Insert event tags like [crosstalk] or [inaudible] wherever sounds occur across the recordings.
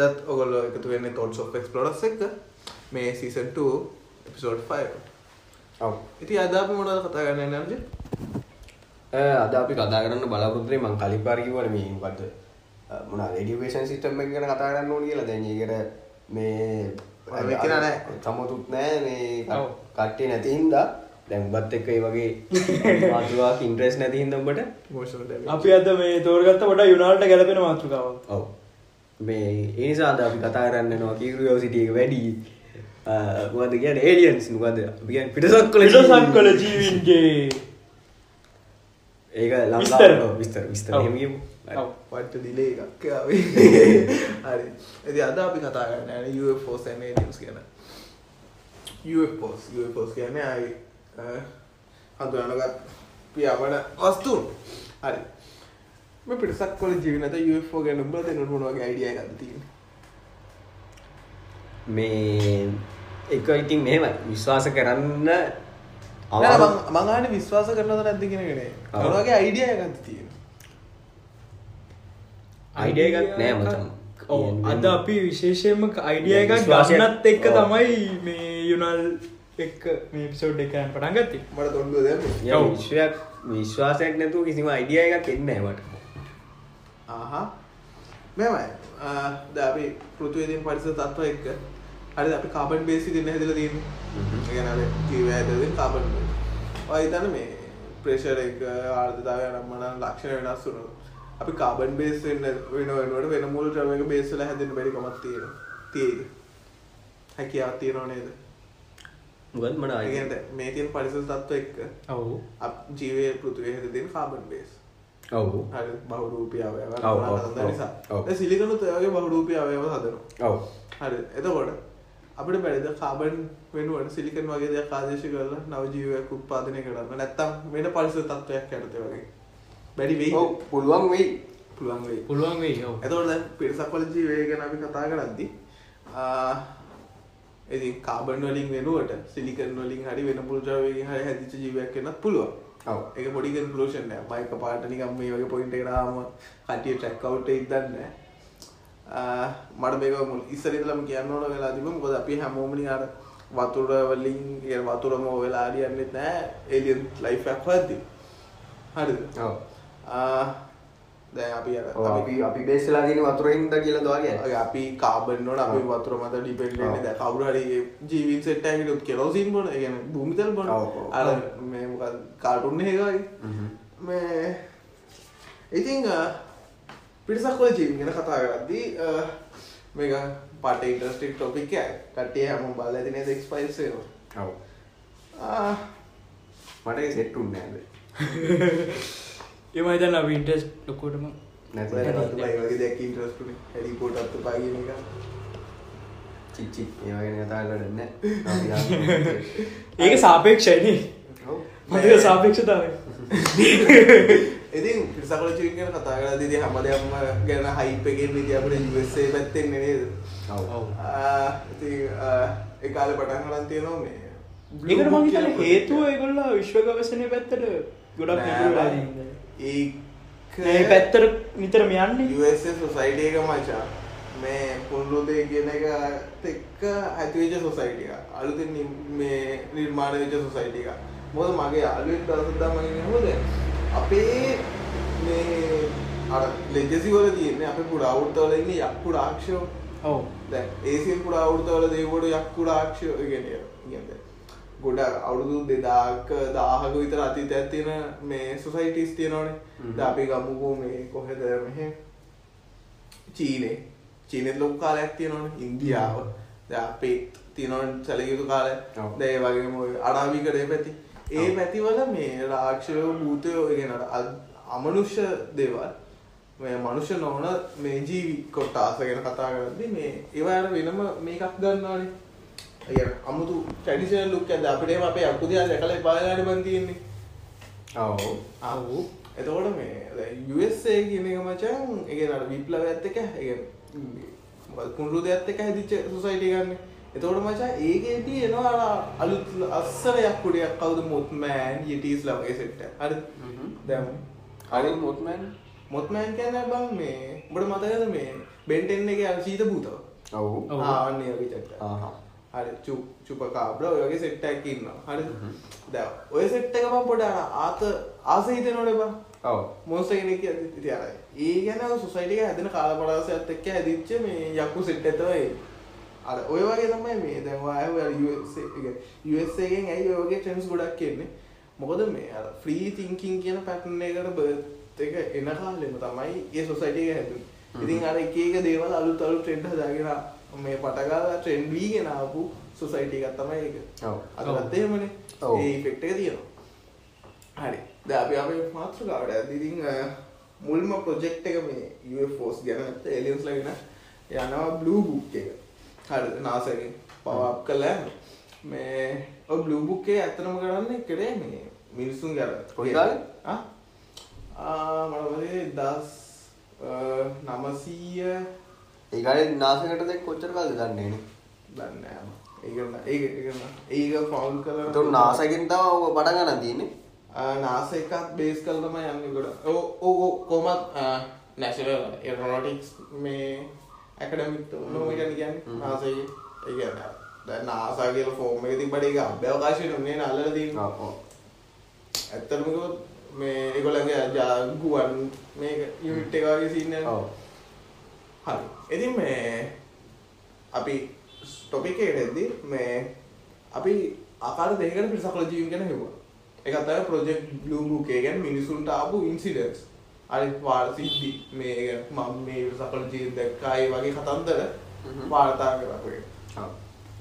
ඉතින් අදත් ඔගොල්ල එකතු වෙන්න තොල් සොෆ් එක්ස්පලොරස් එක මේ සීසන් 2 එපිසෝඩ් 5 ඔව්. ඉති අදාප මොනද කතා ගන්න නර්ජ අද අපි කතා කරන්න බලාපොරොත්තුනේ මං කලින් පාර කිව්වනේ මේ මොකද්ද? මොන රේඩියේෂන් සිස්ටම් එක ගැන කතා කරන්න ඕනේ කියලා. දැන් ඒකට මේ. සමතුත් නෑ. මේ. කට්ටිය නැති හින්දා. දැන් උඹත් එක්ක ඒ වගේ [laughs] මාතෘකාවක් ඉන්ට්‍රෙස්ට් නැති හින්දා උඹට අපි අද මේ තෝරගත්ත ොට යුනාල්ට ගැලපෙන මාතෘකාවක්. ඔව් මේ ඒ නිසා [laughs] අද අපි කතා කරන්න යනවා කියරියෝසිටි එක වැඩි. මොකද කියන්නේ? ඒලියන්ස් මොකද අපි කියන්නේ පිටසක් කළ ලෙසසක් කළ ජීවින්ගේ. ඒක ලංකාව විස්තර. ඔව්, විස්තර. එහෙම කියමු. පට්ට දිලේ එකක් හරි. ඇති අද අපි කතා කරන්න යන UFOs and aliens කියන UFOs UFOs කියන්නේ අයි හඳුනනගත් පියාවන වස්තුන්. හරි පිටසක් කොල ජීවිනත UFO ගැන උඹ දෙනුට මොනවගේ අයිඩිය එකක් තියෙන මේ එක ඉතින් මෙහෙම විශ්වාස කරන්න මංගාන විශ්වාස කරනද නැති කෙනගෙන ඔව්. මොනවගේ අයිඩිය එකක් තියෙන අයිඩිය එකක් නෑ ඔව් අද අපි විශේෂයෙන්ම අයිඩිය එකක් විශ්වාසයක්- ගන්නත් එක්ක. තමයි මේ යුනල් එක් මේ පිසෝඩ් එකයන් පටන් ගත්ති. මට ඔව්. විශ්වයක් විශ්වාසයක් නැතුව කිසිම අයිඩිය එකක් එන්නේ ආහා. මෙමයි ද අපි පෘතුවේදීන් පරිස තත්ව එක්ක හරි අපි කාබන් බේසි දෙන්න හැදල තියන්න. ගැන ජීව ඇදෙන් කාබන් ඔයිතන මේ ප්‍රේෂර එක ආර්ධතාවය නම්මන ලක්ෂණ වෙනස් වුණු අපි කාබන් බේස් වෙන්න වෙන වෙනට වෙන මුල් ්‍රමක බේසල හැදෙන බැරිකමත් තියෙන තියද හැකියාව තියෙනව. නේද? මොකද මට මේ තියන් පරිස තත්ව එක්ක ඔව්. ජීවය පෘතුවේ හැදෙන් කාබන් බේස් බහුරූපියාවය නිසා. සිලිකනුත් ඔයගේ බහුරූපියාවයව හදනවා ඔව් හරි එතකොට අපිට බැරිද කාබන් වෙනුවට සිලිකන් වගේ දෙයක් ආදේශ කරලා නව ජීවයක් උත්පාදනය කරන්න නැත්තම් වෙන පරිසර තත්ත්වයක් යටතේ වගේ බැරි වෙයි ඔව් පුළුවන් වෙයි පුළුවන් වෙයි පුළුවන් වෙයි ඔව් එතකොට දැන් පිරිසක්වල ජීවය ගැන අපි කතා කරද්දි ඉතින් කාබන් වලින් වෙනුවට සිලිකන් වලින් හරි වෙන මුල් ද්‍රව්‍යයෙන් හරි හැදිච්ච ජීවයක් වෙනත් පුළුවන් ඔව්. ඒක පොඩි කන්ක්ලූෂන් නෑ. මම එකපාරට නිකන් මේ වගේ පොයින්ට් එකට ආවම කට්ටිය ට්‍රැක් අවුට් එකක් දන්නේ මට මේක මුල් ඉස්සර ඉඳලම කියන්න ඕන වෙලා තිබුණා මොකද අපි හැමෝම නිකන් අර වතුර වලින් ඒ වතුරම වෙලා හරියන්නේත් නෑ. ඒලියන් ලයිෆ් එකක් හොයද්දි හරිද? ඔව්. දැන් අපි අර අපි අපි බේස්ලා තියෙන වතුරින්ද කියලා දවා කියන්නේ අපි කාබන් වල අපි වතුර මත ඩිපෙන්ඩ් වෙන්නේ දැන් කවුරු හරි ජීවින් සෙට් එකකට කෙරෝසින් බොන. ඒ කියන්නේ භූමි තෙල් බොන. අර මේ මොකද කාටුන් එකක වගේ. මේ ඉතින් පිටසක් වල ජීවින් ගැන කතා කරද්දී අ, මේක පාට ඉන්ටරස්ටික් ටොපික් එකක් කට්ටිය හැමෝම බලලා ඇති නේද එක්ස් ෆයිල්ස් එක ඔව්. ආ මට ඒක සෙට් උන්නේ නැහැ එමයි දැන් අපි ඉන්ටෙස් ලොකෝටම අත් පාගෙන එක. චිච්චි. ඒ වගේ කතා කරලා නැහැ. [laughs] ඒක සාපේක්ෂයිනේ මතික සාපේක්ෂතාව [laughs] ඉතින් ජීවින් ගැන කතා කරලා ඉතින් හැමදේම ගැන හයිප් එකෙන් ඉතින් අපිට USA පැත්තෙන් නේද? ඔව්. ඔව් ආ, ඉතින් ආ, ඒ කාලේ පටන් ගන්න තියෙනවා මේ. ඒකට Book මං කියලා හිතන්නේ හේතුව ඒගොල්ලෝ විශ්ව ගවේෂණය පැත්තට ගොඩක් නෑ නිකුත් වෙලා බං. ඉන්නේ. ඒක මේ පැත්තට නිතරම යන්නේ USA සොසයිටි එක මචං. මේ පුනරුදේ කියන එකත් එක්ක ඇතිවෙච්ච සොසයිටි එක අලුතින් මේ නිර්මාණය වෙච්ච සොසයිටි එක මොකද මගේ යාළුවෙක් දවසක් තමයි කිව්වද අපේ මේ අර ලෙජසි වල තියෙන්නේ අපේ පුරාවෘත්තවල ඉන්නේ යක්කු රාක්ෂයෝ ඔව්. දැන් ඒසියන් පුරාවෘත්තවල දේවෝඩ යක්කු රාක්ෂයෝ කියන්නේ කියන්නේ ගොඩ අවුරුදු දෙදාක දාහක විතර අතීතයක් තියෙන මේ සොසයිටිස් තියෙනවනේ. දැන් අපි ගමුකෝ මේ කොහෙද මෙහෙ? චීනේ. චීනෙත් ලොකු කාලයක් තියෙනවනේ. ඉන්දියාව. දැන් අපේ තියෙනවනේ සැලකිය යුතු කාලය. දැන් ඒ වගේම ඔය අරාබිකඩේ පැති ඒ ඔව්. පැතිවල මේ රාක්ෂයෝ භූතයෝ අ- අමනුෂ්‍ය දේවල් මේ මනුෂ්‍ය නොවන මේ ජීවි කොටාස ගැන කතා කරද්දි මේ ඒවා අර වෙනම මේකක් ගන්නවානේ ඒ අමුතු ට්‍රැඩිෂනල් ලුක් එකක් අපිට එහෙම අපේ අකුදියා දැකලා එපාලානේ බන් තියෙන්නේ ඔව් ආව් එතකොට මේ USA කියන එක මචං ඒ කියන්නේ විප්ලවයත් එක්ක ඒ කියන්නේ මොකද කුණුරුදයත් එක්ක හැදිච්ච සොසයිටි ගන්න. එතකොට මචං ඒකේදී එනවා අර අලුත් අස්සරයක් කුඩයක් කවුද මොත්මෑන් යටිස්ලා වගේ සෙට් එක. හරිද? දැන් හරි මොත්මන්? මොත්මෑන් කියන්න බං මේ උඹට මතකද මේ බෙන්ටෙන්න එක අර සීත භූතව? ඔවු. ආන්නේ වගේ ආහා. හරි. චු චුපකාබ්ල ඔයගේ සෙට්ටක් ඉන්නවා. හරි. ද ඔය සෙට්ට එක බම් පොඩ අර ආත ආස හිතනොට බං. ඔව්. මොස්ස කෙනෙක් ඉති අරයි ඒ ගැන සුසයිටික හැදෙන කාලපරාසයත් එක්ක ඇදිච්ච මේ යක්කු සෙට් ඇතවයි අර ඔය වගේ තමයි මේ දැන්වාගෙන් ඇයි ඔයගේ ට්‍රෙන්ස් ගොඩක් කියන්නේ මොකද මේ අර ෆ්‍රී තිංකින් කියන පැටන එකට බර්ත් එක එන කාලෙම තමයි ඒ සොසයිටික හැතු ඉතින් අර එක එක දේවල් අලු තලු ට්‍රෙන්ඩ් හදාගෙන මේ පටකාල ට්‍රෙන්ඩ් වීගෙන ආපු සොසයිටි එකක් තමයි ඒක. ඔව්. අදත් එහෙමනේ. ඒ ඉෆෙක්ට් එක තියෙනවා. හරි. ද අපි අපේ මාතෘකාවට ඇතිතින් මුල්ම ප්‍රොජෙක්් එක මේ UFOස් ගැන ඇත්ත එලියන්ස් ලගෙන යනවා බ්ලූ බුක් එක හරි නාසකින් පවප් කලා මේ ඔ බ්ලූ බුක්කේ ඇත්තනම කරන්න කරේ මේ මිනිස්සුන් ගැර කොයි කාලේ? මනවදේ දස් නමසීය. ඒකාලේ නාසකට දැක් කොච්චර කාලද දන්නේ නේ? දන්න ඒකන්න ඒ ඒක ෆවුල් කර එතකොට නාසයෙන් තමයි ඔක පටන් ගන්න තියෙන්නේ? නාස එකත් බේස් කල්තම යන්න ගොඩ. ඕ කොමත් නැශල එරනොටික්ස් මේ ඇකඩමික් නොමගන කියන්න නාසය ඒගන්න දැ නාසා කියල ෆෝර්ම එක තිබට එක අභ්‍යවකාශය නොන්නේ නල්ල දී ඔව් ඔව්. ඇත්තරමක මේ එකොළගේ ජාගුවන් මේ යුනිට් එකගේ සින්න ඔව්. හරි. ඉතින් මේ අපි ස්ටොපික එටෙද්දි මේ අපි ආකාර දෙකට පිසකලජීන් ගැන හෙවා එකත් අය ප්‍රජෙක්් බ්ලූබුකේ ගැන මිනිසුන්ට ආපු ඉන්සිඩන්ස් අනිත් වාර සිද්ධි මේ මම මේ සඵල ජීවිත දැක්කා ඒ වගේ කතන්දර වාර්තා කරලා ඔය.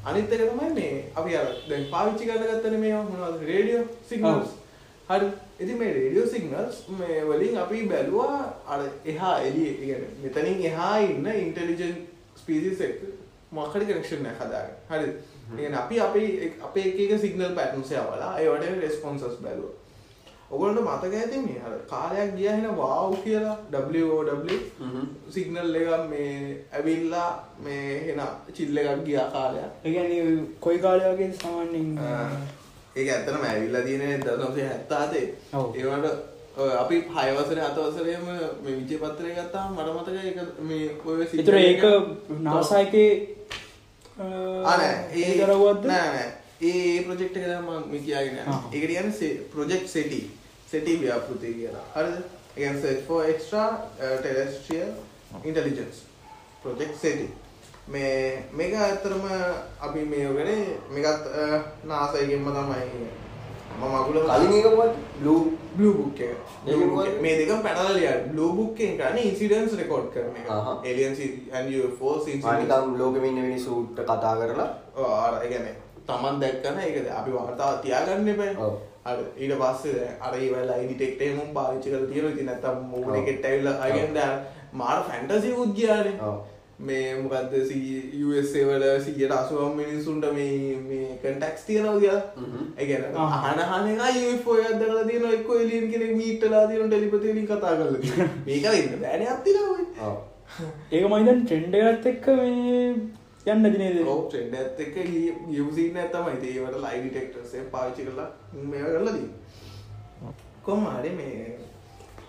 අනිත් එක තමයි මේ අපි අර දැන් පාවිච්චි කරලා ගත්තනේ මේ මොනවද රේඩියෝ සිග්නල්ස්. හරි. ඉතින් මේ රේඩියෝ සිග්නල්ස් මේ වලින් අපි බැලුවා අර එහා එළියේ කියන්නේ මෙතනින් එහා ඉන්න ඉන්ටෙලිජන්ට් ස්පීසිස් එක මොකක්ද කනෙක්ෂන් එකක් හදාගන්න. හරිද? කියන්නේ අපි අපේ අපේ එක එක සිග්නල් පැටර්න්ස් යවලා ඒවට රෙස්පොන්සස් බැලුවා. ඔයගොල්ලන්ට මතක ඇති මේ අර කාලයක් ගියා එහෙනම් වාව් කියලා WOW හ්ම්. සිග්නල් එක මේ ඇවිල්ලා මේ එන චිල්ල එකක් ගියා කාලයක්. ඒගැන කොයි කාලයගේ සාමාන්‍යෙන් ඒක ඇත්තනම ඇවිල්ලා තියෙන දසම්සේ හැත්තාතේ. ඒවට අපි හයවසර හතවසරයම මේ විජය පත්‍රය ගත්තා මට මතක ඒක මේ ඔය එතුර ඒක නාසායකේ ආනෑ ඒ දරවත්ද නෑ නෑ. ඒ ප්‍රජෙක්් එක ම කියගෙන. ඒක කියන්න ප්‍රජෙක්් සෙටි සෙටි ව්‍යාපෘති කියලා හරිද එකන් set for extraterrestrial intelligence project සෙටි මේ මේක ඇත්තරම අපි මේ ඔගෙන මේකත් නාසයගෙන්ම තමයි මම අගුල කලින් එක. මොකක්ද ඒක Blue book? එක. මේ දෙකම පැනලා ලියන්න බ්ලූ බුක් එකෙන් කරන්නේ ඉන්සිඩන්ට්ස් රෙකෝඩ් කරන එක. aliens and UFOs incidents නිකම් ලෝකෙම ඉන්න මිනිස්සුන්ට කතා කරලා. ආර ඒගැන තමන් දැක්කන ඒකද? අපි වාර්තාව තියාගන්න එපයි ඔව්. අර ඊට පස්සේ දැන් අර ඒවලා ඩිටෙක්ටේමුම් පාවිච්චි කරලා තියෙනවා ඉතින් නැත්තම්. මූණ එකට ඇවිල්ලා අයින් දැන් මාර ෆැන්ටසි උත් ගියානේ. මේ මොකද්ද USA වල 180 මිනිස්සුන්ට මේ මේ කන්ටැක්ට්ස් තියෙනවා කියලා. ඒ කියන්නේ. අහන අහන එකයි UFO එකක් දැකලා තියෙනවා එක්ක එලියන් කෙනෙක් මීට් වෙලා තියෙනවා ටෙලිපති වලින් කතා කරලා [laughs] මේක වෙන්න බෑනේ අත්තිලා ඔය ඔව්. ඒක මයිදන් ට්‍රෙන්ඩ එකත් එක්ක මේ යන්න දිනේද ඔව් ට්‍රෙන්ඩ් එකත් එක්ක ගියපු සීන් එක තමයි. ඉතින් ඒවට ලයි ඩිටෙක්ටර්ස් එක පාවිච්චි කරලා මේවා කරලා තියෙනවා කොහොම හරි මේ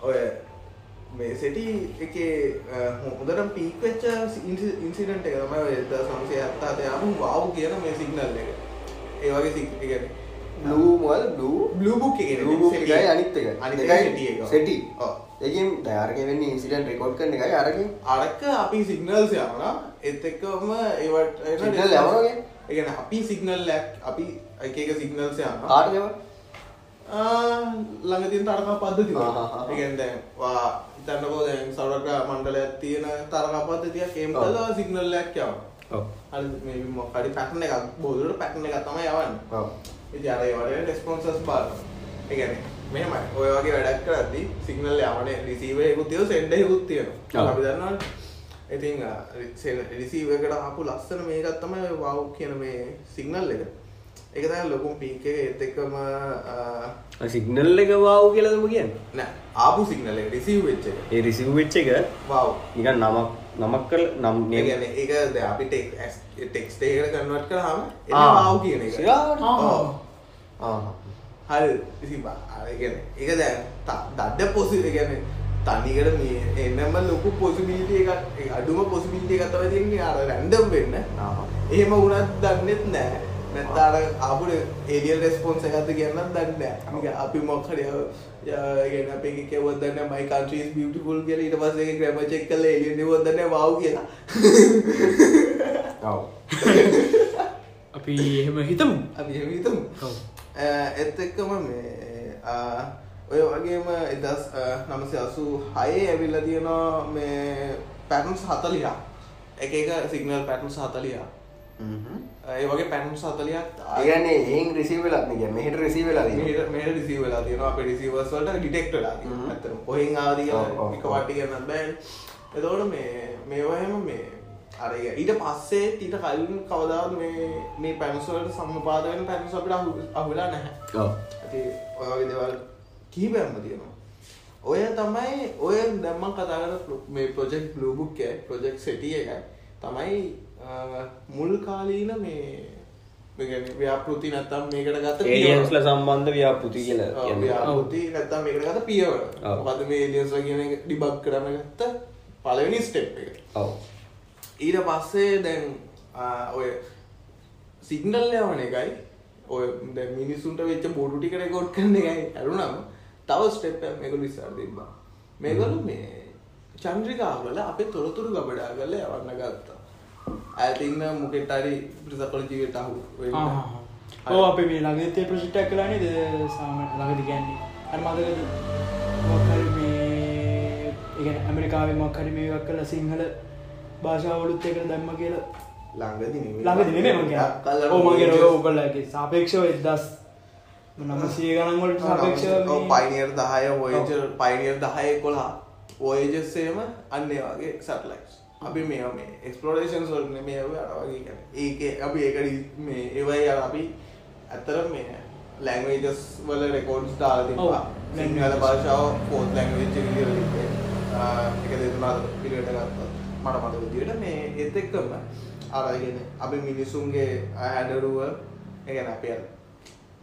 ඔය මේ සෙටි එකේ අ, හොඳටම පීක් වෙච්ච ඉන්සිඩන්ට් එක තමයි ඔය 1970 ආපු වාව් කියන මේ සිග්නල් එක. ඒ වගේ සිග් ඒ කියන්නේ බ්ලූ මොකද? බ්ලූ බ්ලූ බුක් එකේ බ්ලූ බුක් එකයි අනිත් එක. අනිත් එක සෙටි එක. සෙටි ඔව්. ඒකෙන් අරගෙන වෙන්නේ ඉන්සිඩන්ට් රෙකෝඩ් කරන එකයි අරගෙන අරක අපි සිගනල්ස් යවන එත් එක්කම ඒවට කියන්නේ? ඒ කියන්නේ අපි සිගනල් අපි එක එක සිගනල්ස් යනවා කාටද ඒවා? ආ, ළඟ තියෙන තරකා. ඒ කියන්නේ දැන් වා හිතන්නකෝ දැන් සෞරග්‍රහ මණ්ඩලයක් තියෙන තරකා පද්ධතියක් ඔව්. කළා සිගනල් එකක් යවනවා. හරි මේ මොකක් හරි පැටර්න් එකක් බෝධුරට පැටර්න් එකක් තමයි යවන්නේ ඔව්. ඉතින් අර ඒවට රෙස්පොන්සස් බලනවා. ඒ කියන්නේ මෙහෙමයි. ඔය වගේ වැඩක් කරද්දී සිග්නල් යවන්නේ රිසීවර් එකකුත් තියෙනවා සෙන්ඩර් එකකුත් තියෙනවා. ඔව්. අපි දන්නවනේ. ඉතින් රිසීවර් එකට ආපු ලස්සන මේකක් තමයි ඔය වව් කියන මේ සිග්නල් එක. ඒක තමයි ලොකුම පීක් එක ඒත් එක්කම ආ, සිග්නල් එක වාව් කියලාද ඔබ කියන්නේ? නෑ ආපු සිග්නල් එක රිසීව් වෙච්ච එක. ඒ රිසිව් වෙච්ච එක වව්. නිකන් නමක් නමක් කරලා නම් කියන්නේ ඒක දැන් අපි ටෙක්ස්ට් එකකට කන්වර්ට් කරාම එන්නේ ආ. වව් කියන එක. සිරාවට? ඔව්. ආ. හරි. ඉතින් බා අර කියන්නේ. ඒක දැන් ත- දඩ පොසි කියන්නේ තනිකට මේ එන්නම ලොකු පොසිබිලිටිය එකක් අඩුම පොසිබිලිටිය තමයි තියෙන්නේ. අර රැන්ඩම් වෙන්න. එහෙම වුණත් දන්නෙත් නෑ අර ආපු ඒලියන් රෙස්පොන්ස් එකක්ද කියන්නත් දන්නේ අපි මොකක් හරි ගෙන අපේ කෙවුවත් දන්නේ නැහැ, my country is beautiful කියලා. ඊට පස්සේ ඒක ග්‍රැමර් චෙක් කරලා ඒලියන් නෙවුවත් දන්නේ නැහැ, wow කියලා. [laughs] [laughs] අපි එහෙම හිතමු. අපි එහෙම හිතමු. ඔව්. එත් එක්කම මේ ඔය වගේම එදස් නමසය අසු හයේ ඇවිල්ල තියෙනවා මේ පැටන්ස් හතලියා එක එක සිගනල් පැටන්ස් හතලියා ඒ වගේ පැටන්ස් හතලියක් ඒගන්නේ ඒන් රිසිවෙලත් නික මෙහට රිසිවෙලා මේ රිසි වෙලා තියෙනවා. අප රිසිවර්ස් වලට ඩිටෙක්ට වෙලා හ්ම්. තියෙනවා ඇත්තටම කොහෙන් ආවද ඔව්, ඔව්, කියලා එක. වටි කියන්න බෑ එතකොට මේ මේවා එහෙම මේ අර ඒ ඊට පස්සේ ඊට කලින් කවදාවත් මේ මේ පැන්ස් වලට සම්පාද වෙන පැන්ස් අපිට අහු- අහුවෙලා නැහැ. ඇති ඔය වගේ දේවල් කිහිපයක්ම තියෙනවා. ඔය තමයි ඔය දැම්මන් කතා කරන මේ ප්‍රොජෙක්් බ්ලූබුක් ප්‍රොජෙක්් සෙටිය එක තමයි මුල් කාලීන මේ ව්‍යාපෘති නැත්තම් මේකට ගත ඒලියන්ස්ල සම්බන්ධ ව්‍යාපෘති කියල ව්‍යාපෘති නැත්තම් මේකට ගත පියවර ඔව්. මොකද මේ එලියන්ස් කියන එක? ඩිබක් කරන්න ගත්ත පළවෙනි ස්ටෙප් එක. ඔව් ඊට පස්සේ දැන් ආ, ඔය සිගනල් යවන එකයි. ඔය දැන් මිනිස්සුන්ට වෙච්ච බොඩු ටික රෙකෝඩ් කරන එකයි ඇරුණම තව ස්ටෙප් එකක් මේගොල්ලෝ ඉස්සරහ තිබ්බා. මේගොල්ලෝ මේ චන්ද්‍රිකාවල අපේ තොරතුරු ගබඩා කරලා යවන්න ගත්තා. ඈත ඉන්න මොකෙට හරි ප්‍රිසකොලොජියට අහු වෙන්න. ඕ අප මේ ලගතේ ප්‍රසිට්ටක් කලානේ ද සාම ළඟදි ගැන්නේ අර මදකද මොක්හරි මේ ඉගැන ඇමරිකාවේ මොක්හරි මේවක් කල සිංහල භාෂාවලුත් එකට දැම්ම කියලා? ළඟදී. ළඟදි නෙමේ මගේ ඔබලගේ සාපේක්ෂව එදස් නමසිය ගණන්වලට පයිනියර් 10 වොයේජර් පයිනියර් 10 11 වොයේජර්ස් එහෙම අන්න වගේ සැටලයිට්ස් අපි මේ එක්ස්ප්ලෝරේෂන්ස් වලට නෙමෙයි අපි අර වගේ කියන්නේ. ඒකේ අපි ඒක ඩි- මේ ඒවයි අපි ඇත්තටම මේ ලැන්ග්වේජස් වල රෙකෝඩ්ස් දාලා තිබ්බා. සිංහල. භාෂාව ෆෝත් ලැන්ග්වේජ් එක තිබ්බේ ආ, එක දෙතුනක් පිළිවෙලට ගත්තා මට මතක විදියට මේ ඒත් එක්කම අර කියන්නේ අපි මිනිසුන්ගේ හැඩරුව ඒ කියන්නේ අපි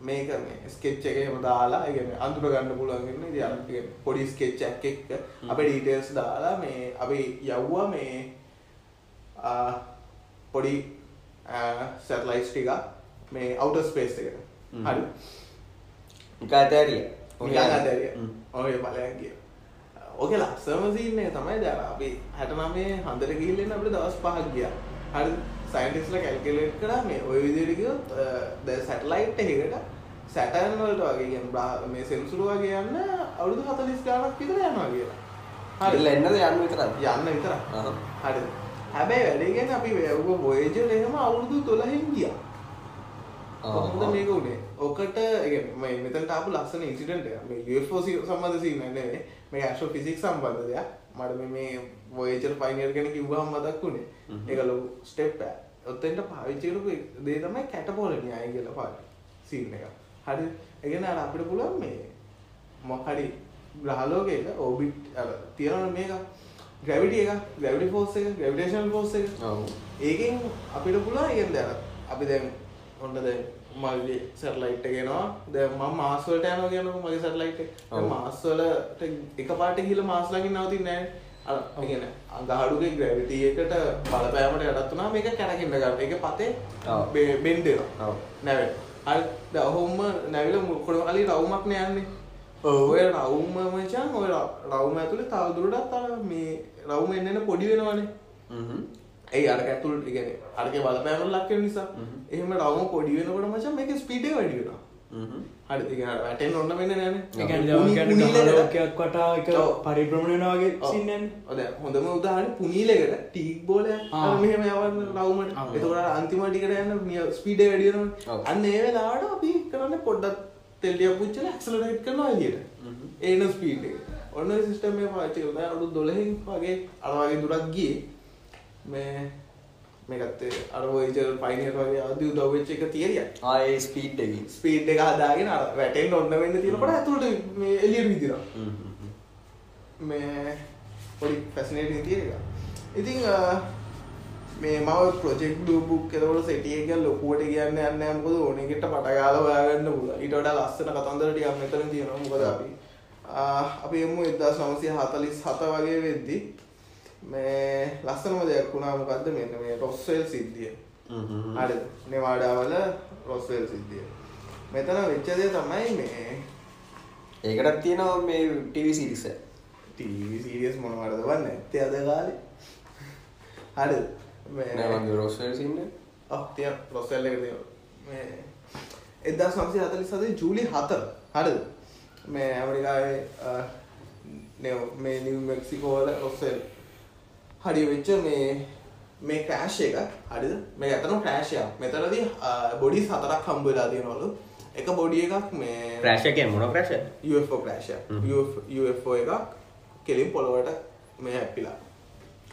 මේක මේ ස්කෙච් එක එහෙම දාලා ඒ කියන්නේ අඳුර ගන්න පුළුවන් වෙන ඉතින් අර කියන්නේ පොඩි ස්කෙච් එකක් අපේ ඩීටේල්ස් දාලා මේ අපි යවුවා මේ පොඩි සැටලයිට්ස් ටික මේ අවුටර් ස්පේස් එකට හ්ම්. හරි නිකාතෑරිය නිකන් අතහැරිය. ඔය බලයන් කිය. ඕකේ ලස්සනම සීන් එක තමයි දැන් අපි 69 හන්දට ගිහිල්ලා අපිට දවස් 5ක් ගියා. හරි සයන්ටිස්ට්ලා කැල්කියුලේට් කරා මේ විදිහට ගියොත් ද සැටලයිට් එකකට සැටර්න් වලට වගේ කියන්නේ බ්‍රා- මේ සෙන්සුරු වගේ යන්න අවුරුදු 40 ගාණක් විතර යනවා කියලා. හරි එන්නද යන්න විතරක් යන්න විතරයි. අහහ. හරිද? හැබැයි වැඩේ කියන්නේ අපි වැව්ව Voyager එහෙම අවුරුදු 12න් ගියා. කොහොමද ආහ්. මේක උනේ? ඔකට ඒ කියන්නේ මේ මෙතනට ආපු ලස්සන ඉන්සිඩන්ට් එකක්. මේ UFO සි- සම්බන්ධ දෙයක්. මට මේ Voyager pioneer ගැන කිව්වහම මතක් වුණේ. ලොකු ස්ටෙප් එකක්. ඔතෙන්ට පාවිච්චි කරපු දේ තමයි කැටපෝල න්‍යාය කියලා පාවිච්චි. සීන් එක. හරි. කියන්නේ අර අපිට පුළුවන් මේ මොකක් හරි ග්‍රහලෝකයක ඕබිට් අර තියෙනවනේ මේක ග්‍රැවිටි එක ග්‍රැවිටි ෆෝස් එක ග්‍රැවිටේෂනල් ෆෝස් එක ඒකෙන් අපිට පුළුවන් ඒකෙන් දැන් අපි දැන් ඔන්න දැන් මගේ සැටලයිට් එක එනවා දැන් මම මාස් වලට යනවා කියනකො මගේ සැටලයිට් එක දැන් ඔව්. මාස් වලට එකපාරට ගිහලා මාස් ළඟින් නවතින්නේ නැහැ අර ඒ කියන්නේ අඟහරුගේ ග්‍රැවිටි එකට බලපෑමට යටත් වුණාම මේක කැරකෙන්න ගන්න. ඒක පතේ ඔව්. බෙ- බෙන්ඩ් වෙනවා. ඔව් නැවෙන. හරි දැන් ඔහොම නැවිලා කොළම කලින් රවුමක් නේ යන්නේ. ඔය රවුම මචං ඔය රවුම ඇතුලේ තව දුරටත් අර මේ රවුම එන්න එන්න පොඩි වෙනවනේ. ඒ අර ඇතුළට කියන්නේ අරගේ බලපෑමට ලක් වෙන නිසා. හ්ම්. එහෙම රවුම පොඩි වෙනකොට මචං මේකේ ස්පීඩ් එක වැඩි වෙනවා. හ්ම් හරි ඒ කියන්නේ අර වැටෙන්න ඕන වෙන්නේ නැහනේ. එකැන පුනි- පුනිලකට- ලෝකයක් වටා එක ඔව්. පරිබ්‍රමණයන වගේ ඔව්. සින්නන් ඔව් දැන් හොඳම උදාහරණය පුනීලකට ටීක්. අර මෙහෙම යවන්න රවුමට. එතකොට අර අන්තිම ටිකට යන ස්පීඩ් එක වැඩි වෙනවනේ. ඔව්. අන්න ඒ වෙලාවට අපි කරන්නේ පොඩ්ඩක් තෙල් ටිකක් පුච්චලා ඇක්සලරේට් කරනවා එළියට. හ්ම්. ඒන ස්පීඩ් එක. ඔන්න ඔය සිස්ටම් එක පාවිච්චි කරලා දැන් අවුරුදු 12න් වගේ අර වගේ දුරක් ගියේ. මේ මේකත් ඒ අර Voyager Pioneer වගේ ආදී උදව් වෙච්ච එක තියරියක්. ආයේ ස්පීඩ් එකකින් ස්පීඩ් එක හදාගෙන අර වැටෙන්න ඔන්න වෙන්න තියෙනකොට ඇතුළට මේ එළියට විදිනවා. මේ පොඩි ෆැසිනේටින් තියෙන එක. ඉතින් මේ මම ප්‍රොජෙක්ට් බ්ලූ බුක් එකවල සෙටි එක ලොකුවට කියන්න යන්නේ නැහැ මොකද ඕන එකට පට ගාලා හොයාගන්න පුළුවන්. ඊට වඩා ලස්සන කතන්දර ටිකක් මෙතන තියෙනවා. මොකද අපි අපි හතලිස් හත වගේ වෙද්දි මේ ලස්සනම දෙයක් වුණා මොකක්ද මෙන්න මේ රොස්වල් සිද්ධිය. හරි. නෙවාඩාවල රොස්වල් සිද්ධිය. මෙතන වෙච්චදේ තමයි මේ ඒකටත් තියෙනවා මේ ටව සිරිස ටීවි සීරියස් මොනවටද වන්න? ඇත්තේ අද කාලේ? හරි. නමගේ රෝස්වල් සින්න තිය රොස්සල්ල එක. මේ එදදා සංසි හතලි සදේ ජූලි හතර. හරිද? මේ ඇමරිකාවේ මේ නිව මෙක්සිකෝල රොස්සල් හඩි වෙච්ච මේ මේ ක්‍රෑශ් එක හරිද? මේ ඇතන ක්‍රෑශයක් මෙතරදී බොඩි සතරක් හම්බවෙලා තියෙනවලු. එක බොඩි එකක් මේ ප්‍රශක මොන ප්‍රශ ක්‍රෑශ එකක්. කෙලින් පොළොවට මේ හැප්පිලා.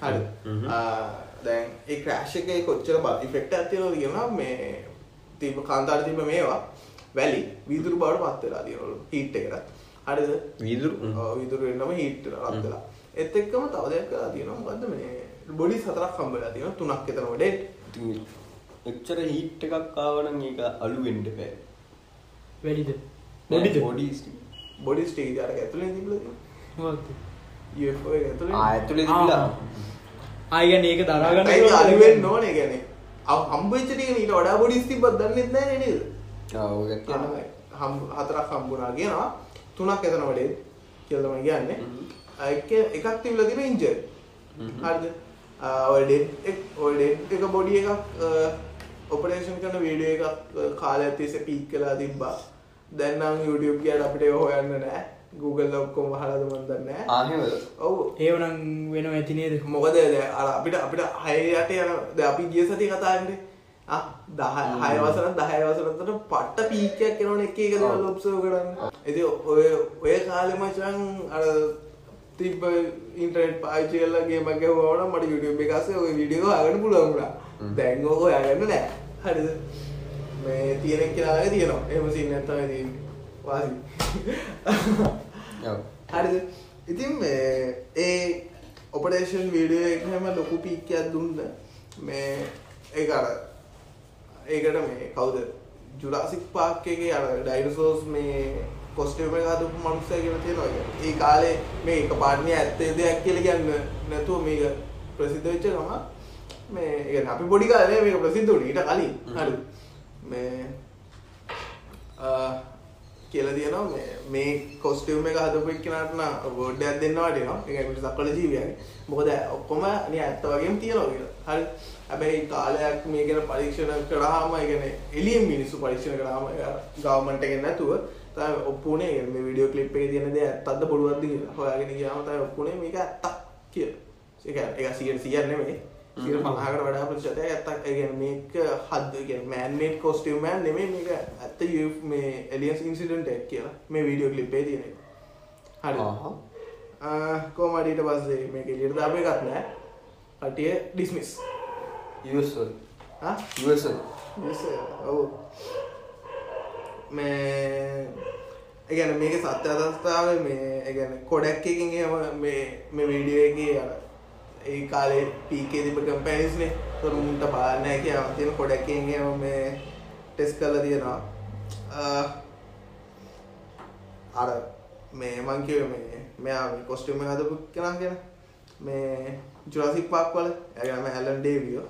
හරි දැන් ඒ ක්‍රෑශ් එක කොච්චර බ ඉෆෙක්ට ඇතිනවද කියනවා මේ තිබ කාන්තාර තිබ මේවා වැලි වීදුරු බවට පත්වෙලා තියනවලු. හිට් එකට. හරිද? වීදුරු? විදුරු එන්නම හිට් රත්වෙලා එත් එක්කම තව දෙයක් කලා තියෙනවා. මොකද්ද මේ බොඩි සතරක් හම්බලා තියෙනවා. තුනක් එතන වඩේ. එච්චර හිට් එකක් ආවනම් ඒක අලු වෙන්ඩ පෑ වැඩිද බොඩිද? බොඩි බොඩි ස්ටේජ් අර ඇතුලේ තිබ්බලා UFO එක ඇතුලේ. ආඇතුල තිබිලා. ආයගන ඒක දරාගන්න ඒක අලුවෙන්න ඕනේ? කියන්නේ හම්බෙච්ච ටික ඊට වඩා බොඩි තිබ්බත් දන්නේ නැහැ නේද? හම් හතරක් හම්බුණා කියනවා. තුනක් එතන වඩේ කියලා තමයි කියන්නේ එක එකක් තිබිලා තියෙන ඉන්ජර් හරිද? ඔය ඩෙඩ් එක ඔය ඩෙඩ් එක බොඩි එකක් ඔපරේෂන් කරන වීඩියෝ එකක් කාලයක් තිස්සේ පීක් කළා තිබ්බා. දැන් නම් YouTube ගියාට අපිට හොයන්න නෑ. Google ඔක්කොම වහලාද මන් දන්නේ ආහෙමද ඔව්. ඒවනම් වෙන ඇතිනේද මොකද දැන් අර අපිට අපිට හය යට යන දැන් අපි ගිය සතියේ කතා කරන්නේ. ආ 10 හය වසර 10 වසරකට පට්ට පීක්යක් එනවනේ එක එක දේවල් ඔබ්සර්ව් කරන්න. ඉතින් ඔය ඔය කාලේ මචං අර තිබ්බ ඉන්ටර්නෙට් පාවිච්චි කරලා ගේමක් ගැහුවා නම් මට YouTube එක අස්සේ ඔය වීඩියෝ හොයාගන්න පුළුවන් වුණා. දැන් ඕක හොයාගන්න නෑ. හරිද? මේ තියෙන කෙනාගේ තියෙනවා. එහෙම සීන් නැත්නම් තියෙන්නේ. වාසි. හරිද? ඉතින් ඒ ඔපරේෂන් වීඩියෝ එකම ලොකු පීක්කයක් දුන්න මේ ඒක අර ඒකට මේ කවුද ජුරාසික් පාක් එකේ අර ඩයිනසෝස් මේ කොස්ටියුම් එක හදපු මනුස්සය කියලා තියෙනවා. ඒ කාලේ මේ එක පාඩනිය ඇත්තේ දෙයක් කියලා කියන්න නැතුව මේක ප්‍රසිද්ධ වෙච්ච ගම මේ අපි පොඩි කාලේ මේක ප්‍රසිද්ධ වුණේ ඊට කලින්. හරි. මේ කියලා තියෙනවා මේ මේ කොස්ටියුම් එක හදපු එක්කෙනාට නම් අවෝඩ් එකක් දෙන්න වටිනවා. ඒක අපිට සක්වල ජීවියගේ. මොකද ඔක්කොම නිය ඇත්ත වගේම තියෙනවා කියලා. හරි. හැබැයි කාලයක් මේ ගැන පරීක්ෂණ කරාම ඒ කියන්නේ එළියෙන් මිනිස්සු පරීක්ෂණ කරාම ගවර්න්මන්ට් එකෙන් නැතුව තමයි ඔප්පුනේ මේ වීඩියෝ ක්ලිප් එකේ තියෙන දේ ඇත්තක්ද බොරුවක්ද කියලා. හොයාගෙන ගියාම තමයි ඔප්පුනේ මේක ඇත්තක් කියලා. ඒ කියන්නේ ඒක 100 100 නෙමෙයි. 50කට වඩා ප්‍රතිශතයක් ඇත්තක් ඒ කියන්නේ මේක හද කියන්නේ මෑන් මේඩ් කොස්ටියුම් එකක් නෙමෙයි මේක ඇත්ත මේ එලියන්ස් ඉන්සිඩන්ට් එකක් කියලා මේ වීඩියෝ ක්ලිප් එකේ තියෙන එක. හරි. ආ කොහමද ඊට පස්සේ මේක එළියට දාපු එකක් නෑ. කටිය ඩිස්මිස්. වල හා US වල ඔව් මේ ඒගැන මේක සත්‍ය අදස්ථාව මේ ඒගැන කොඩක් එකින් එහෙම මේ මේ වීඩියෝ එකේ අර ඒ කාලේ පීකේ තිබ කම්පැනිස්නේ තොරුන්ට පාලනය කියාව තියෙන කොඩක් එකකින් එහෙම මේ ටෙස්ට් කරලා තියෙනවා. අර මේ මං කිව්වේ මේ මෙයා මේ කොස්ටියුම් එක හදපු කෙනා කියන මේ ජුරාසික් පාක් වල එයාගේ නම ඇලන් ඩේවියෝ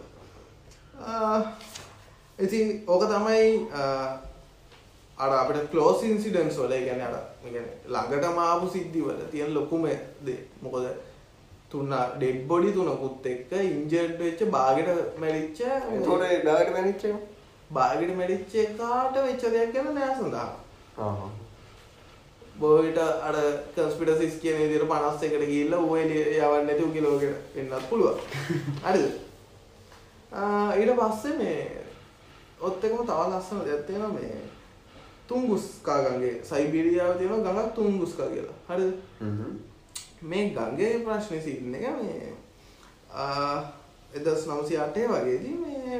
ඉතින් ඕක තමයි අර අපිට ක්ලෝස් ඉන්සිඩන්ස් වල ගැන අර ළඟටම ආපු සිද්ධිවල තියෙන ලොකුම දේ මොකද තුන්න ඩෙඩ් බොඩි තුනකුත් එක්ක ඉන්ජර්ඩ් වෙච්ච බාගෙට මැරිච්ච තොර ඩාට මැනිච්ච බාගෙට මැරිච්ච එකාට වෙච්ච දෙයක් ගැන නෑ සඳහා බෝවිට අර කස්පිටසිස් කියන විදිහට 51කට ගිහිල්ලා ඌ එළිය යවන්න නැතුව කිලෝකට එන්නත් පුළුවන්. හරිද? [laughs] ඊට පස්සේ මේ ඔත් එකම තව ලස්සන දෙයක් තියෙනවා මේ තුංගුස්කා ගඟේ සයිබීරියාවේ තියෙන ගඟක් තුංගුස්කා කියලා. හරිද? මේ ගඟේ ප්‍රශ්නේ සිටින එක මේ ආ 1908 වගේදී මේ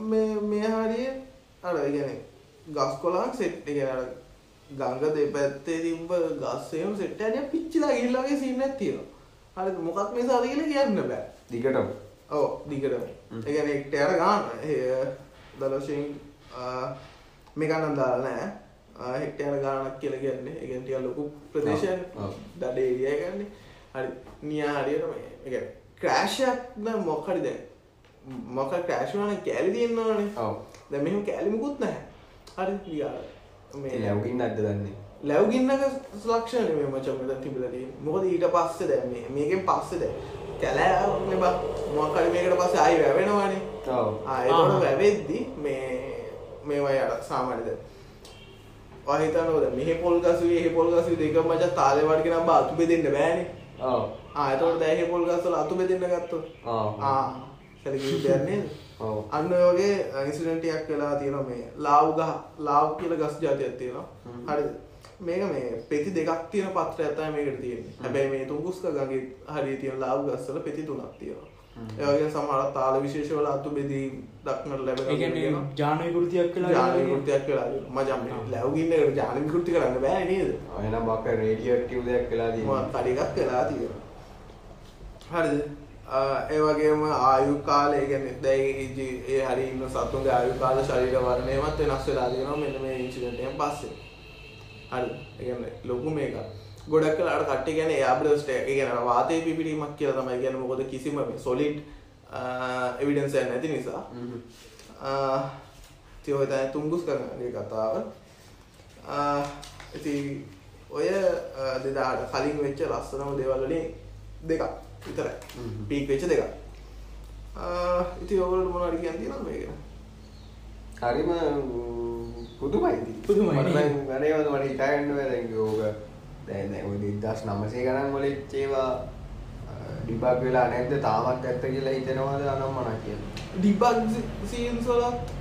මේ මේ හරිය අර කියන්නේ ගස් කොළන් සෙට් කියන්නේ අර ගඟ දෙපැත්තේ තිබ්බ ගස් එහෙම සෙට් එකක් පිච්චිලා ගිහිල්ලා වගේ සීන් එකක් තියෙනවා. හරිද? මොකක් නිසාද කියලා කියන්න බෑ. දිගටම ඔව් දිගටම. ඒ කියන්නේ එක්ට යන ගාන දලෝෂෙන් මේක නම් දාලා නැහැ. හෙක්ටයන ගානක් කියල කියන්නේ. එකටිය ලොකු ප්‍රදේශය ඔව්, ඔව්. දඩ ඒරිය ගන්නේ හරි. නියා හරියට එක ක්‍රෑශයක් ද මොක්හරි දැ මොක ක්‍රෑශවන කෑලි තියෙන්නවානේ ඔව්. දැ මෙහම කෑලිමුකුත් නැහැ. හරි විගාල. මේ ලැවගින් අද දන්නේ? ලැවගින්නක සලක්ෂණ මේ මචමත තිබලදී මොකද ඊට පස්සේ දැ මේ මේකෙන් පස්සෙද කැලෑ මෙබ මොකරි මේකට පස්සේ ආයි වැවෙනවානේ. ආහා. වැවෙද්දි මේ මේවයි අට සාමාන්‍යද? වහිතනවද මෙහ පොල්ගසු ඒ පොල්ගසු දෙක මච තාලෙවටගෙන බාතු බෙදන්න බෑනේ. ඔව් ආයතට දැහ පොල්ගස්සල අතු බෙදන්න ගත්තු ඔව් සැලකින්නේ ඔව් අන්න වගේ ඉන්සිඩන්ටයක් වෙලා තියෙන මේ ලාව් ගහ ලාව් කියල ගස් ජාතියක් තියෙනවා. හරි මේක මේ පෙති දෙකක් තියෙන පත්‍ර ඇතයි මේකට තියෙන්නේ. හැබැයි මේ තුංගුස්ක ගගේ හරි තියෙන ලාව් ගස්සල පෙති තුනක් තියෙනවා ඒවගේ සමහර තාල විශේෂවල අතු බෙදී දක්නට ඒගැන ලැබෙන ජානය කෘතියක් කලා ජානකෘතියක් වෙලා මජම් ලැවගින්න ජානකෘති කරන්න බෑ නේද? එනම් බක්ක රේඩියට්ටව් දෙයක් කලා දී කඩිකක් වෙලා තියෙන හරිද? ඒ වගේම ආයු කාලය ගැන දැයි ඒ හරි ඉන්න සතුන්ගේ ආයු කාල ශරීර වර්ණයමත් වෙනස් වෙලා තියෙනවා මෙන්න මේ ඉන්සිඩන්ට්යෙන් පස්සේ. හරි ඒගන්න ලොකු මේක ගොඩක් කලාට කට්ටි ගැන යාබ්‍රස්ට ගැන වාතය පිපිටීමක් කියලා තමයි ගැන මොකොද කිසිම සොලිඩ් එවිඩන්ස නැති නිසා. තියෝතයි තුංගුස් කරනගේ කතාව. ඉති ඔය දෙදාට කලින් වෙච්ච ලස්සනම දේවල්වලින් දෙකක් විතරයි. පීක් වෙච්ච දෙක ඉති ඔවලට මොනට කියන් තියෙන මේගෙන හරිම පුදුමයිති පුදුමයි. ගනයවද මට හිතාගන්න වැදැ ඕක දැන දස් නමසේ ගණන් වල චේවා ඩිබක් වෙලා නැද්ද? තාමත් ඇත්ත කියලා හිතනවාද අනම් මන කිය ඩිබක් සීන්සොලත්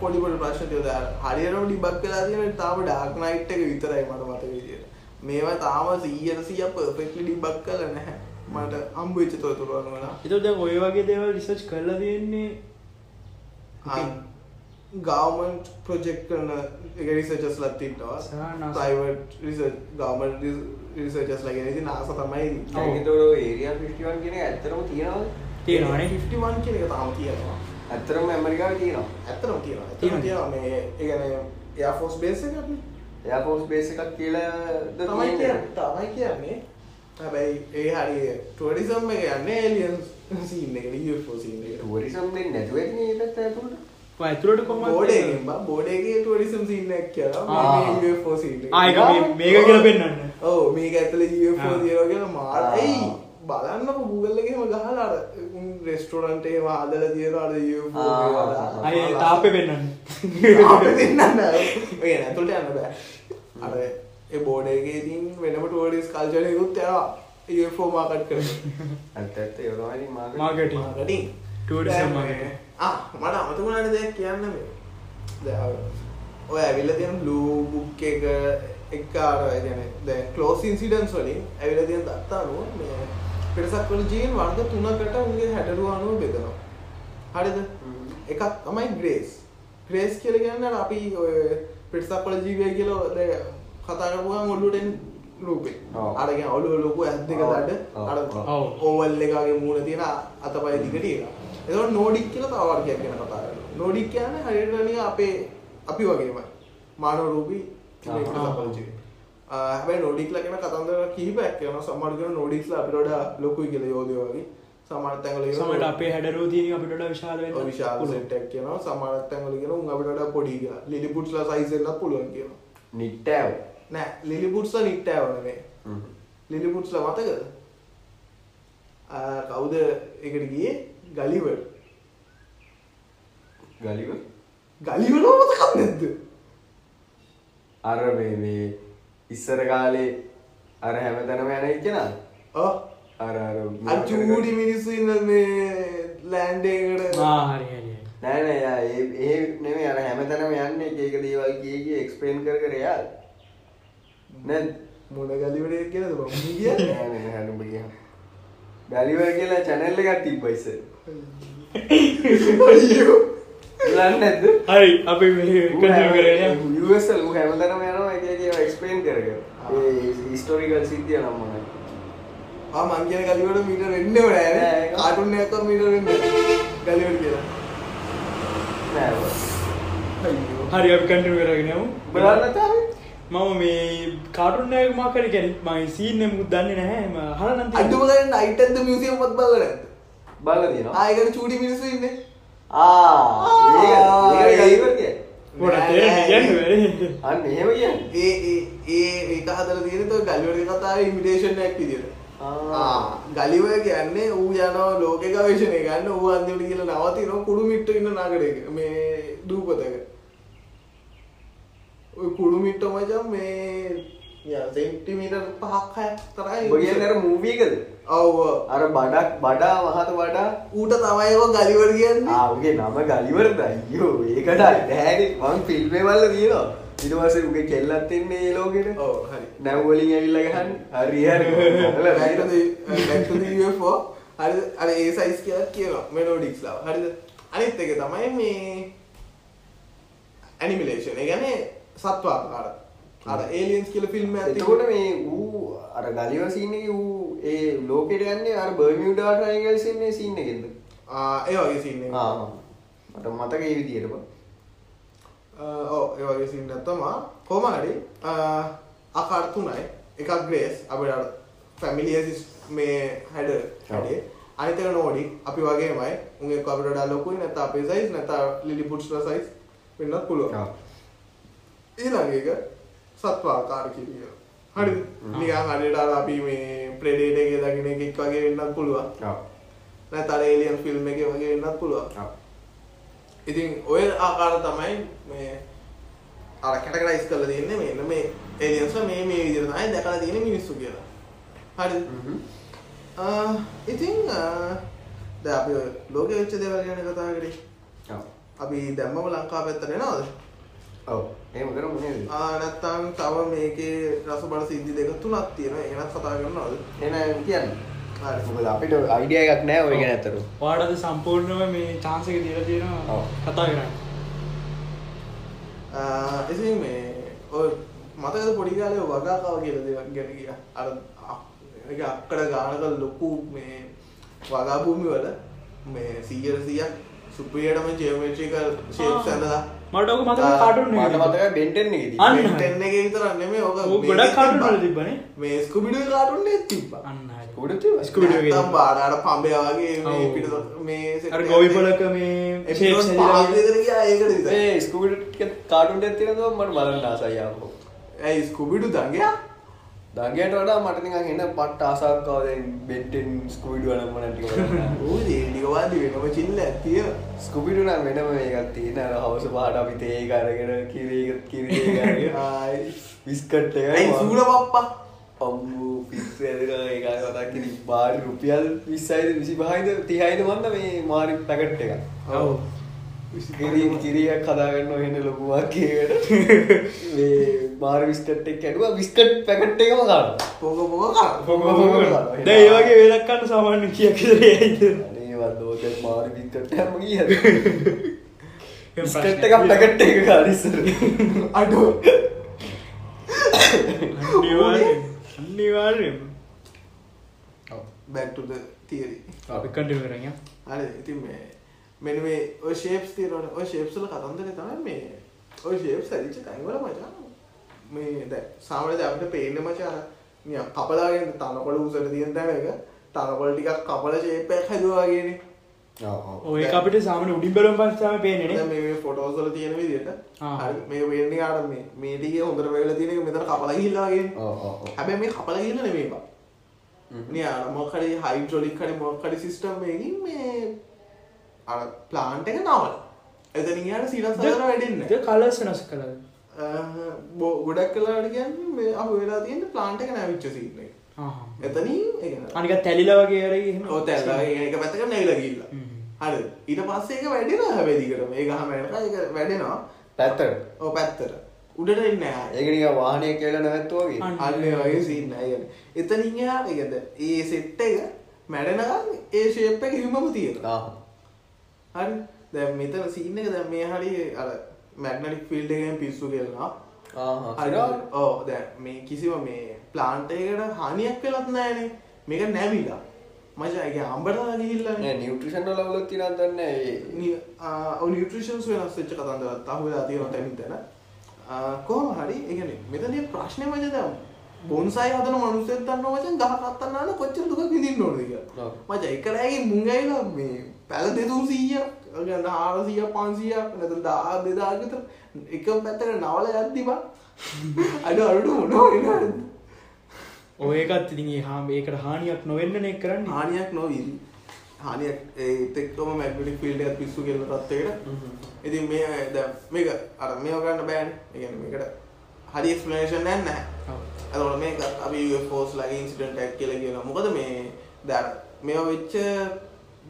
පොඩිපොඩ ප්‍රශ්නයද හරියනම ඩිබක් කලා තියෙන තාම ඩාක් නයිට් එක විතරයි මට මත විදියට මේවා තාම සීයට සිය පර්ෆෙක්ලි ඩිබක් කල නැහැ. මට අම්බුච්ච තොතුරුවන් වලා එතද ඔය වගේ දේවල් රිසර්ච් කරලා තියෙන්නේ ගවමන්ට් ප්‍රජෙක්් කරන එක රිසර්චස් ලත්තින්ටවා ප්‍රයිවට් ගවමන් රිසර්චස් ලගෙන ති නාස තමයි ඒරිය පිස්ටිවන් කියෙන ඇත්තරම තියෙනවද? තියෙනවානේ. 51 කියන එක තාම තියෙනවා. ඇත්තරම ඇමරිකාව තියෙනවා. ඇත්තනම් තියෙනවා. ඇත්තනම් තියෙනවා. මේ ඒගැන එයාෆෝස් බේස එකක්න එයාපෝස් බේස එකක් කියලාද තමයි කියන්න. තමයි කියන්නේ. හැබැයි ඒ හරි ටඩිසම් එක යන්න එලියන් සීන්න එක ෆෝ සීන එක ටුවරිසම් ඇතුරට කොම බෝඩගෙන් බෝඩගේ ටඩිසම් සිීනක් කියලා. මේක කියල පෙන්න්න ඕ මේක ඇතුල. දියෝගෙන මාරයි ආ. බලන්නක ගුගල්ලගේම ගහලාට රෙස්ටෝරන්ටේ වාදල තියරවාද ආ. අය තාපය පෙන්න්න දෙන්න ඇතුළට යන්න බෑ. අර ඒ බෝඩගේතින් වෙනම ටෝඩිස් කල්චනයකුත් යවා ෆෝ මාකට් කර ඇත්ත ඇත්ත. යොනවනි මාග marketing. මට අමතුකුණට දෙයක් කියන්න ඔය ඇවිල්ල තියෙන බ්ලූ බුක් එක එක්කාර ගැන දැ කලෝස් ඉන්සිඩන්ස් වලින් ඇවිල තියෙන දත්තානුව මේ පිරිසක් වල ජීන් වර්ග තුනකට උන්ගේ හැටරුව අනුව බෙදනවා. හරිද? එකක් තමයි ග්‍රේස් ග්‍රේස් කියල ගන්න අපි ඔය පිටසක් වල ජීවය කියල ද කතාරපුුවන් ඔල්ලුටෙන් රූපේ. අරගෙන ඔලු ලොකු ඇත් දෙක ඔව්. අර. ඕවල් එකගේ මූුණ තියෙන අතපය දිගට එක එතකොට නෝඩික් කියලා තවර්ගයක් ගැන කතා කරනවා. නෝඩික් කියන්නේ හරියටම අපේ අපි වගේමයි. මානව රූපී ආහ්. හැබැයි නෝඩික්ලා ගැන කතන්දර කිහිපයක් කියනවා සමහර කියන නෝඩික්ස්ලා අපිට වඩා ලොකුයි කියලා යෝධයෝ වගේ. සමහර තැන්වල කියනවා සමට අපේ හැඩරෝ තියන අපිට විශාල වෙන්න විශාල පුළුවන්. සෙට් එකක් කියනවා. සමහර තැන්වල කියනවා උන් අපිට වඩා පොඩි කියලා. ලිලිපුට්ස්ලා සයිස් එකක් පුළුවන් කියනවා. නිට්ටෑව්. නෑ ලිලිපුට්ස්ලා නිට්ටයව නෙමෙයි. ලිලිපුට්ස්ලා මතකද? ආ, කවුද එකට ගියේ ගලිවර්. ගලිව ගලිවල මතකක් නැද්ද? අර මේ මේ ඉස්සර කාලේ අර හැමතැනම යන එක්කෙනා ඔව් අර අර අර චූඩි මිනිස්සු ඉන්න මේ ලෑන්ඩ් එකකට. ආ, හරි හරි. නෑ නෑ යා ඒ ඒ නෙමෙයි අර හැමතැනම යන්නේ එක එක දේවල් කිය කිය එක්ස්ප්ලেইন කර කර යා. නේද? මොන ගලිවරේ කියලාද මම [laughs] කියන්නේ? නෑ නෑ නෑ නුඹ ගලිවර් කියලා channel එකක් තිබ්බා ඉස්සර. අයියෝ. බලන්නේ නැද්ද? හරි අපි මේ කටයුතු කරගෙන යමු. US වල ඌ හැමතැනම යනවා එක එක ඒවා එක්ස්ප්ලেইন කර කර ඒ හිස්ටොරිකල් සිද්ධිය නම් මොනවද? ආ මං කියන ගලිවර මීටර වෙන්නේම නෑ නෑ, නේ ඒක- කාටුන් එකක්වත් මීටර වෙන්නේ නෑ. ගලිවර කියලා. හරි අපි කටයුතු කරගෙන යමු. බලන්න තාම මම මේ කාටුන්න මාකර කැන මයි සීන්න මුත් දන්න නැහැ. හරනන්ත අඩුම ගන්න අයිටද මියසියම් පත් බලන බල තියෙනවා. ආයකට චූටි මිනිස්සු ඉන්න. කිය. අන්න එහෙම කියන්නේ. ඒ ඒ ඒ ඒක හදර තව ගලිවර කතාව ඉමිටේෂන් එකක් විදියට. ආ. ගලිව කියන්නේ ඌ යනවා ලෝක ගවේශණය ගන්න ඌ අන්තිමට කියලා නවතිනවා කුඩු මිට්ට ඉන්න නගරයක මේ දූපතක ඔය කුඩු මිට්ට මචං මේ සෙන්ටිමීටර් පහක් හයක් තරයි ඔබ කියන්නේ අර මූවී එකද? ඔව් අර බඩක් බඩා මහත බඩා? ඌට තමයි ඒවා ගලිවර කියන්නේ. ආගේ නම ගලිවරද? අයියෝ ඒකට නෑනේ මං තියෙනවා. ඊට පස්සේ උගේ කෙල්ලත් එන්නේ ඒ ලෝකෙට. ඔව් හරි. නැව් වලින් ඇවිල්ලා ගහන්න. හරි හරි. [laughs] අර ඒ සයිස් කියලා කියනවා. මෙලෝඩික්ස් ලා. හරිද? අනිත් එක තමයි මේ ඇනිමේෂන් ඒ කියන්නේ සත්වාකාර අර ඒලියන්ස් කියලා ෆිල්ම් එතකොට මේ ඌ අර ගලිවර සීන් එකේ ඌ ඒ ලෝකෙට යන්නේ අර බර්මියුඩා ට්‍රයිඇන්ගල් සීන් එකේ සීන් එකෙන්ද? ආ ඒ වගේ සීන් එක ආ මට මතක ඒ විදියට බං ඔව් ඒ වගේ සීන් එකක් තමයි කොහොම හරි ආකාර තුනයි. එකක් ග්‍රේස් අපේ අර ෆැමිලියසිස් මේ හැඩ හැඩේ අනිත් එක නෝඩි අපි වගේමයි. උන් එක්ක අපිට වඩා ලොකුයි නැත්නම් අපේ සයිස් නැත්නම් ලිලිපුට්ස්ලා සයිස් වෙන්නත් පුළුවන්. ඊළඟ එක සත්වාකාර කිරිය හරිද නිකන් හරියට අර අපි මේ ප්‍රෙඩේටර් එකේ දකින්න එකෙක් වගේ වෙන්නත් පුළුවන් ආ. නැත්නම් ඒලියන් ෆිල්ම් එකේ වගේ වෙන්නත් පුළුවන් ආ. ඉතින් ඔය ආකාර තමයි මේ අර කැටගරයිස් කරලා තියෙන්නේ මෙන්න මේ ඒලියන්ස් මේ මේ විදිහට තමයි දැකලා තියෙන්නේ මිනිස්සු කියලා. හරිද? ආ ඉතින් දැන් අපි ලෝකෙ වෙච්ච දේවල් ගැන කතා කරේ. ආ. අපි දැම්මම ලංකාව පැත්තට එනවද? ඔව් එහෙම කරමු නේද ආ නැත්තම් තව මේකේ රස බල සිද්ධි දෙක තුනක් තියෙනවා. ඒකත් කතා කරනවද? එහෙනම් කියන්න හරි. මොකද අපිට අයිඩියා එකක් නැහැ ඔය ගැන ඇත්තට වාඩද සම්පූර්ණව මේ චාන්සක දීලා තියෙනවා. කතා කරන්න ආ, ඉතින් මේ ඔය මතකද පොඩි කාලේ වගාකාව කියලා දෙයක් ගැන ගියා. අර ඒක අක්කඩ ගානක ලොකු මේ වගා භූමි වල මේ 100 100ක් සුපිරියටම ජියොමෙට්‍රිකල් ෂේප්ස් ඇඳලා මට ඔක මතක කාටුන් මට මතකයි බෙන්ටෙන් එකේදී 10 එකේ විතරක් නෙමෙයි ඕක ගොඩක් කාටුන් වල තිබ්බා. තිබ්බනේ මේ ස්කුබිඩු කාටුන් එකක් තිබ්බා. අන්න හරි. තිබ්බා ස්කූබිඩු එකේ නැත්තම් බාඩාට පඹය වගේ මේ. පිට මේ අර එකක් ගොවිපලක මේ පහක් හැදිලා විතර ගියා ඒකට විතරයි. මේ ස්කූබිඩු කාටුන් එකක් තියෙනවා මට බලන්න ආසයි ආපහු ඇයි ස්කුබිඩු දඟයා? දඟයට වඩා මට නිකන් එන පට්ට ආසාවක් ආවා. දැන් බෙන්ටෙන් ස්කූබිඩු වල මොන ටික බලන්න [laughs] ඌ ඒ වාඩි වෙනම චිල්ල ඇතිය. ස්කූබිඩු නම් වෙනම එකක් තියෙන අර හවස පහට අපි තේ එක අරගෙන කිරි එක කිරි එක අරගෙන. ආයි. බිස්කට් එක ඇයි සූල පප්පා අම්බු පිස්සු ඇදලා ඒක කතා කිරි බාරි රුපියල් 20යිද 25යිද 30යිද මන්ද මේ මාරි පැකට් එක? ඔව් කිරි කිරියක් හදාගන්න වෙන ලොකු වාක්‍යයකට. මේ මාර බිස්කට් එක කැඩුවා බිස්කට් පැකට් එකම ගන්නවා පොග පොග කා පොග පොග කරනවා. දැන් ඒ වගේ වෙලක් ගන්න සාමාන්‍ය කියක් විතර යයිද අනේ වදෝක මාර බිස්කට් එකම ගියද? බිස්කට් එකක් පැකට් එක ගන්න ඉස්සර. අඩෝ. to the theory. අපි කන්ටිනියු කරගෙන හරි ඉතින් මේ මෙන්න මේ ඔය shapes තියෙනවනේ. ඔය shapes වල කතන්දරේ තමයි මේ. ඔය shapes හැදිච්ච තැන් වල මචං. මේ දැන් සාමාන්‍යයෙන් දැන් අපිට පේන්නේ මචං නිකන් කපලාගෙන තනකොළ උසට තියෙන තැනක තනකොළ ටිකක් කපලා shape එකක් හැදුවා වගේනේ ඔය ඒක අපිට සාමාන්‍ය උඩින් බැලුම් පස්සේ තමයි පේන්නේ මේ මේ ෆොටෝස් වල තියෙන. හරි මේ වෙන්නේ ආර මේ මේ ටිකේ හොඳට වෙලා තියෙන එක මෙතන කපලා ගිහිල්ලා වගේනේ ඔව් ඔව් ඔව්. හැබැයි මේ කපලා ගිහිල්ලා නෙමෙයි බා. මේ අර මොකක් හරි හයිඩ්‍රොලික් හරි මොකක් හරි සිස්ටම් එකකින් මේ අර ප්ලාන්ට් එක නවල. එතනින් යාට සීරස් වැඩෙන්නේ කලර්ස් වෙනස් කළා අහ, බො- ගොඩක් කලාවට කියන්නේ මේ අහු වෙලා තියෙන ප්ලාන්ට් එක නැවිච්ච සීන් එක. ආහ් එතනින් ඒ කියන්නේ අනික තැලිලා වගේ ඔය තැල්ලා ඒක පැත්තකට නැවිලා ගිහිල්ලා. හ්ම්. හරිද? ඊට පස්සේ ඒක වැඩෙනවා හැබැයි දිගටම. ඒ ගහම යනකම් ඒක වැඩෙනවා. පැත්තට ඔය පැත්තට. උඩට එන්නේ නැහැ. ඒක නිකන් වාහනය කියලා නැවැත්තුවා වගේ අන්න. අන්න ඒ වගේ සීන් නෑ කියන්නේ. එතනින් එහාට ඒකද ඒ සෙට් එක මැඩෙනකම් ඒ ෂේප් එක හිමම තියෙනවා. හරි. දැන් මෙතන සීන් එක දැන් මේ හරි අර මැග්නටික් ෆීල්ඩ් එකෙන් පිස්සු සිරාවට ඔව් දැන් මේ කිසිම මේ ප්ලාන්ට් එකකට හානියක් වෙලත් නැහැනේ. මේක නැවිලා. ඒක අම්බරලා ගිහිල්ලානේ නෑ. නියුට්‍රිෂන් වල වලත් තියෙනවද දන්නේ නැහැ. ඒ නි- ආ, ඔව් නියුට්‍රිෂන්ස් වෙනස් වෙච්ච කතන්දරත් අහුවෙලා තියෙනවා තැනින් තැන. කොහොම හරි එකන මෙතන ප්‍රශ්නය මචද බොන්සයි හදන මනුස්සෙත් දන්න වචන් ගහ කත්තන්නාන කොච්චර දුක කියලා. ඔව්. මච එකරෑගේ මුංගයිලා මේ පැල දෙදූ සීය ගන්න හාරසිය පන්සියක් නැත දා දෙදාගත එක පැත්තක නවල යද්දිබා අඩ අඩු මොනෝ ඔය ඒකත් ඉතින් ඒ හාම ඒකට හානියක් නොවෙන්න නෙක් කරන්න. හානියක් නොවීද හානියක් ඒතෙක්තම මැගටික් ෆිල්ඩ පිස්සු කියල තත්වයට ඉතින් මේ ද මේක අර මේ ගන්න බෑන්. ඉගන මේකට හරි එක්ස්පලේෂන් නැන්න ඇතට මේ අපි ෆෝස් ලගේ ඉන්සිඩන්ට ඇක් කියල කියන මොකද මේ දැර මේ වෙච්ච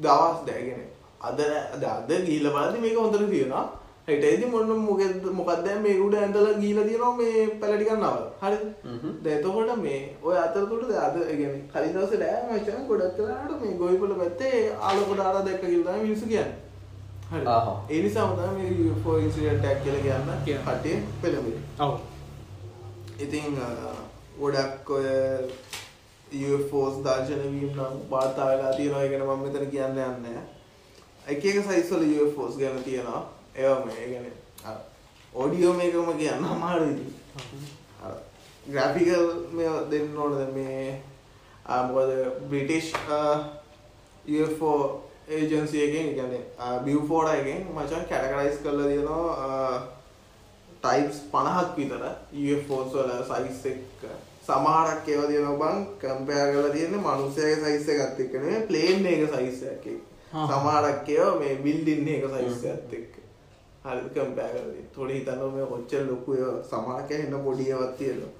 දවස් දැගෙන අද අද අද ගීල බලදි මේක හොඳර තියෙනවා හිටයිති මොන්න මොකද මොකක්ද මේකුට ඇඳල ගීල තියෙනවා මේ පැලටිකන්නවල හරි දැතකොට මේ ඔය අතරතුට අද ගෙන කලිදවස ඩෑ මචන ගොඩක් කලාට මේ ගොයිපල පැත්තේ ආලකොට ආර දැක්ක කිල්ලා මිනිසු කියන්න. හරි ආහා. ඒ නිසා මතම මේ ෆෝ ඉන්සිඩන්ට ඇක් කියල කියන්න කියන්න. කටේ පෙළඹේ ඔව්. ඉතින් ගොඩක් ඔය ෆෝස් දර්ශනවීම් නම් වාර්තා වෙලා තියෙනවා. ඉගෙන මම මෙතන කියන්න යන්න එක එක සයිස්වල ෆෝස් ගැන තියෙනවා. ඒව මේ ගැන ඕඩියෝ මේකම කියන්න අමාරුයි. ග්‍රැෆිකල් මේ දෙන්න ඕනද? මේ ආ, මොකද බ්‍රිටිෂ් ෆෝ ඒජන්සියගෙන් ගැන බිව්ෆෝඩ එකෙන් මචන් කැටකරයිස් කරල තියෙනවා ටයිප්ස් පණහක් විතර ෆෝස් වල සයිස් එක්. සමහරක් ඒව තියෙන බං කම්පයා කරලා තියෙන්නේ මනුස්සයගේ සයිස් එකත් එක්ක නෙමෙයි ප්ලේන් එක සයිස් එකක් එක්ක. සමහරක් ඒවා මේ බිල්ඩින් එක සයිස් එකත් එක්ක. හරි කම්පයා කරලා. තොඩි හිතන්න මේ කොච්චර ලොකු ඒවා සමහරක් එන්න පොඩි ඒවාත් තියෙනවා.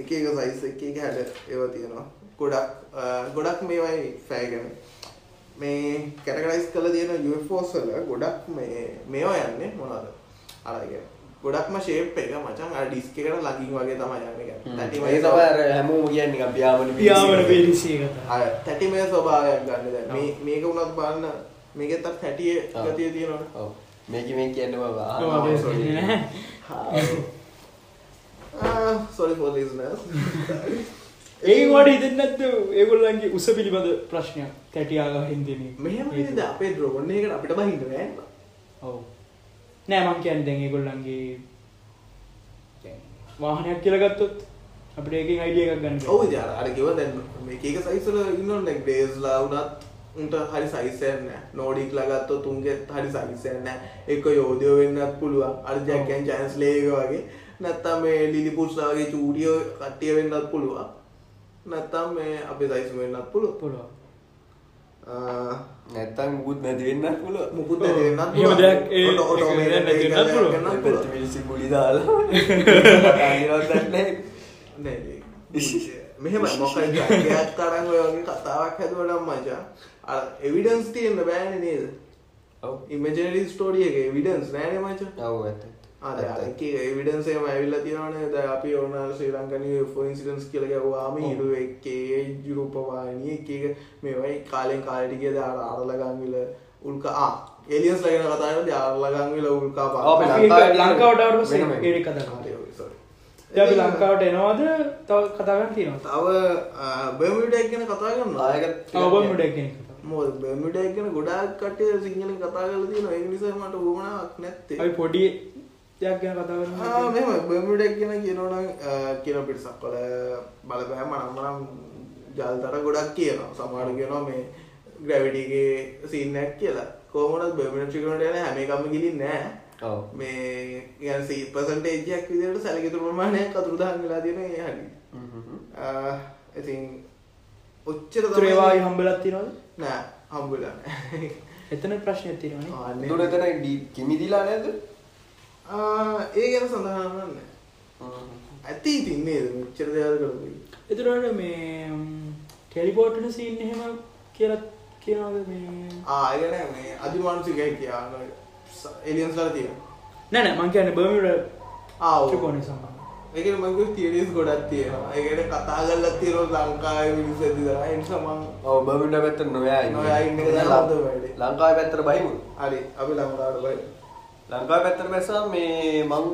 එක එක සයිස් එක එක හැඩ ඒවා තියෙනවා. ගොඩක් ගොඩක් මේවයි ෆෑගන. මේ කැටගරයිස් කරලා තියෙන UFOs වල ගොඩක් මේ මේවා යන්නේ මොනවද? අර කියන්නේ ගොඩක්ම ෂේප් එක මචං අර ඩිස්ක් එකට ළඟින් වගේ තමයි යන්නේ. හැමෝම කියන්නේ නිකන් පියාඹන පියාවන පිරිසිය කතා අර තැටි මේ ස්වභාවයක් ගන්න දැන්. මේ මේක උනත් බලන්න. මේකෙත් අර තැටියේ. ගතිය තියෙනවනේ. ඔව්. මේක මේ කියන්න බබා ඔව්, අපි කියන්නේ නැහැ. ආ sorry for listeners. [laughs] ඒ වට හිතන්නත් ඒගොල්ලන්ගේ උස පිළිබඳ ප්‍රශ්නයක්. තැටියාග හින්දම මෙහෙම නේද? අපේ එකකට අපිට බහින්න බෑ. ඔව් නෑ මං කියන්න දැන් ඒගොල්ලන්ගේ වාහනයක් කියලගත්තොත් අපිට ඒකින් අයිඩිය එකක් ගන්න ඔව් ඉතින් අර අර කිව්වා දැන් මේක එක සයිස් වල ඉන්නවනේ දැන් ඩේස්ලා වුණත් උන්ට හරි සයිස් එකක් නැහැ. නෝඩික් ලා ගත්තොත් උන්ගෙත් හරි සයිස් එකක් නැහැ. එක්ක යෝධයෝ වෙන්නත් පුළුවන්. අර ජැක් ඇන් චාන්ස්ලේ එක වගේ. නැත්තම් මේ ලිලිපුස්ලා වගේ චූටියෝ කට්ටිය වෙන්නත් පුළුවන්. නැත්තම් මේ අපේ සයිස් වෙන්නත් පුළුවන්. පුළුවන් නැත්තම් මුකුත් නැති වෙන්නත් පුළුවන්. මුකුත් නැති පුළුවන්. දෙයක් ඒ- ඔටෝ- ඔටෝමේටඩ් ඒක නැති වෙන්නත් පැත්ත පුළුවන්. මිනිස්සු ගුලි දාලා. කතානිවත් නැහැ මෙහෙම මොකයි ජගයක් අරන් ඔය වගේ කතාවක් හැදුවනම් මචං. අර එවිඩන්ස් තියෙන්න බෑනේ නේද? ඔව්. ඉමජනරි ස්ටෝරිය එක එවිඩන්ස් නෑනේ මචං. ඔව් ඇත්ත එක එවිඩන්ස් ඇවිල්ලා තියෙනවනේ. දැන් අපි ඕන ශ්‍රී ලංකන් UFO ඉන්සිඩන්ට්ස් කියලා ගහුවාම හිරු එක්කේ යුරෝප වාහිනිය එක එක මේවයි කාලෙන් කාලෙට ගියද අර අරලගංවිල උල්කා. ආ එලියන්ස් ලා ගැන කතා කරද්දී අරලගංවිල උල්කා අපි ලංකාවට ලංකාවට ආවට පස්සේ වෙනම එක. ඒක කතා කරමු. හරි ඔව් sorry. දැන් අපි ලංකාවට එනවද? තව කතා කරන්න තියෙනවා තව බර්මිඩක් ගැන කතා කරනවා ආයක ඔබ මුඩක් කෙනෙක් කතා මොකද බර්මිඩක් ගැන ගොඩාක් කට්ටිය සිංහලෙන් කතා කරලා තියෙනවා. ඒක නිසා මට උවමනාවක් නැත්තේ. අපි පොඩි දෙයක් ගැන කතා ආ කරමු මෙහෙම බර්මිඩක් ගැන කියනවනම් කියන පිටසක් වල බලපෑම නම් නම් ජල්තර ගොඩක් කියනවා සමහර කියනවා මේ ග්‍රැවිටිගේ සීන් එකක් කියලා කොහොමද බර්මිඩ ට්‍රිකරන්ට යන හැම එකම ගිලින්නේ නැහැ ඔව් මේ يعني 100% එකක් විදිහට සැලකිතු ප්‍රමාණයක් අතුරුදහන් වෙලා තියෙන ඒ හරි ආ ඉතින් ඔච්චර ත්‍රේවායි හම්බලත් තියෙනවද නෑ හම්බුලා නෑ එතන ප්‍රශ්නයක් තියෙනවනේ ආන්නේ. දුර එතන ඩී කිමිදිලා නැද්ද ආ, ඒ ගැන සඳහන් කරන්න ඇති ඉතින් නේද මෙච්චර දේවල් කරපු එතරට මේ ටෙලිපෝට්න සීන් එහෙම කියලා කියනවද මේ ආ ඒ ගැන මේ අධිමානුෂිකයි කියන්න එලියන්ස් වල තියෙනවා නෑ නෑ මං කියන්නේ බර්මියුඩා ආ ඔව්. ත්‍රිකෝණය සම්බන්ධ ඒ කියන්නේ මම කිව්ව තියරිස් ගොඩක් තියෙනවා ඒ කියන්නේ කතා කරලා තියෙනවා ලංකාවේ මිනිස්සු විතර ඒ නිසා මම ඔව් බර්මින්ඩා පැත්තට නොයා ඉන්නේ. නොයා ඉන්න. ලංකාවේ පැත්තට බහිමු හරි අපි ලංකාවට බයි ලංකාවේ පැත්තට බැස්සා මේ මං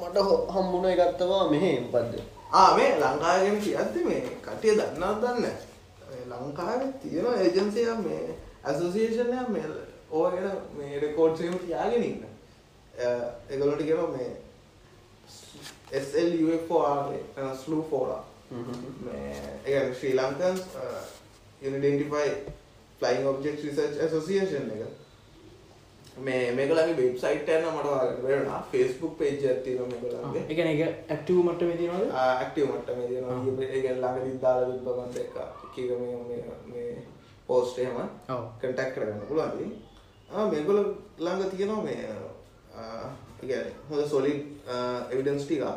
මට හම්බුණ එකක් තමයි මෙහෙ මොකද්ද ආ මේ ලංකාව ගැන කියද්දි මේ කට්ටිය දන්නවද දන්නේ ලංකාවේ තියෙන ඒජන්සි එකක් මේ ඇසෝසියේෂන් එකක් මේ ඕවා ගැන මේ රෙකෝඩ්ස් එහෙම තියාගෙන ඉන්න. අ, ඒගොල්ලන්ට කියනවා මේ SLUFOR ස්ලූ ෆෝලා ඒ Sri Lankan identify flying object research association එක මේ මේකලගේ වෙබ්සයිට් යන මට වෙන ෆස්බුක් පේජ ඇතින මේකලගේ එකන එක ඇක්ටව මට මෙතිනවද ඇක්ටව මට මේ ළඟ විදාල විබමන්ත එක. කීක මේ පෝස්ටේම ඔව්. කටක් කරගන්න පුළුවන්දී මේගොල ළඟ තියෙනවා මේ ඉගැන හොඳ සොලි එවිඩන්ස් ටිකා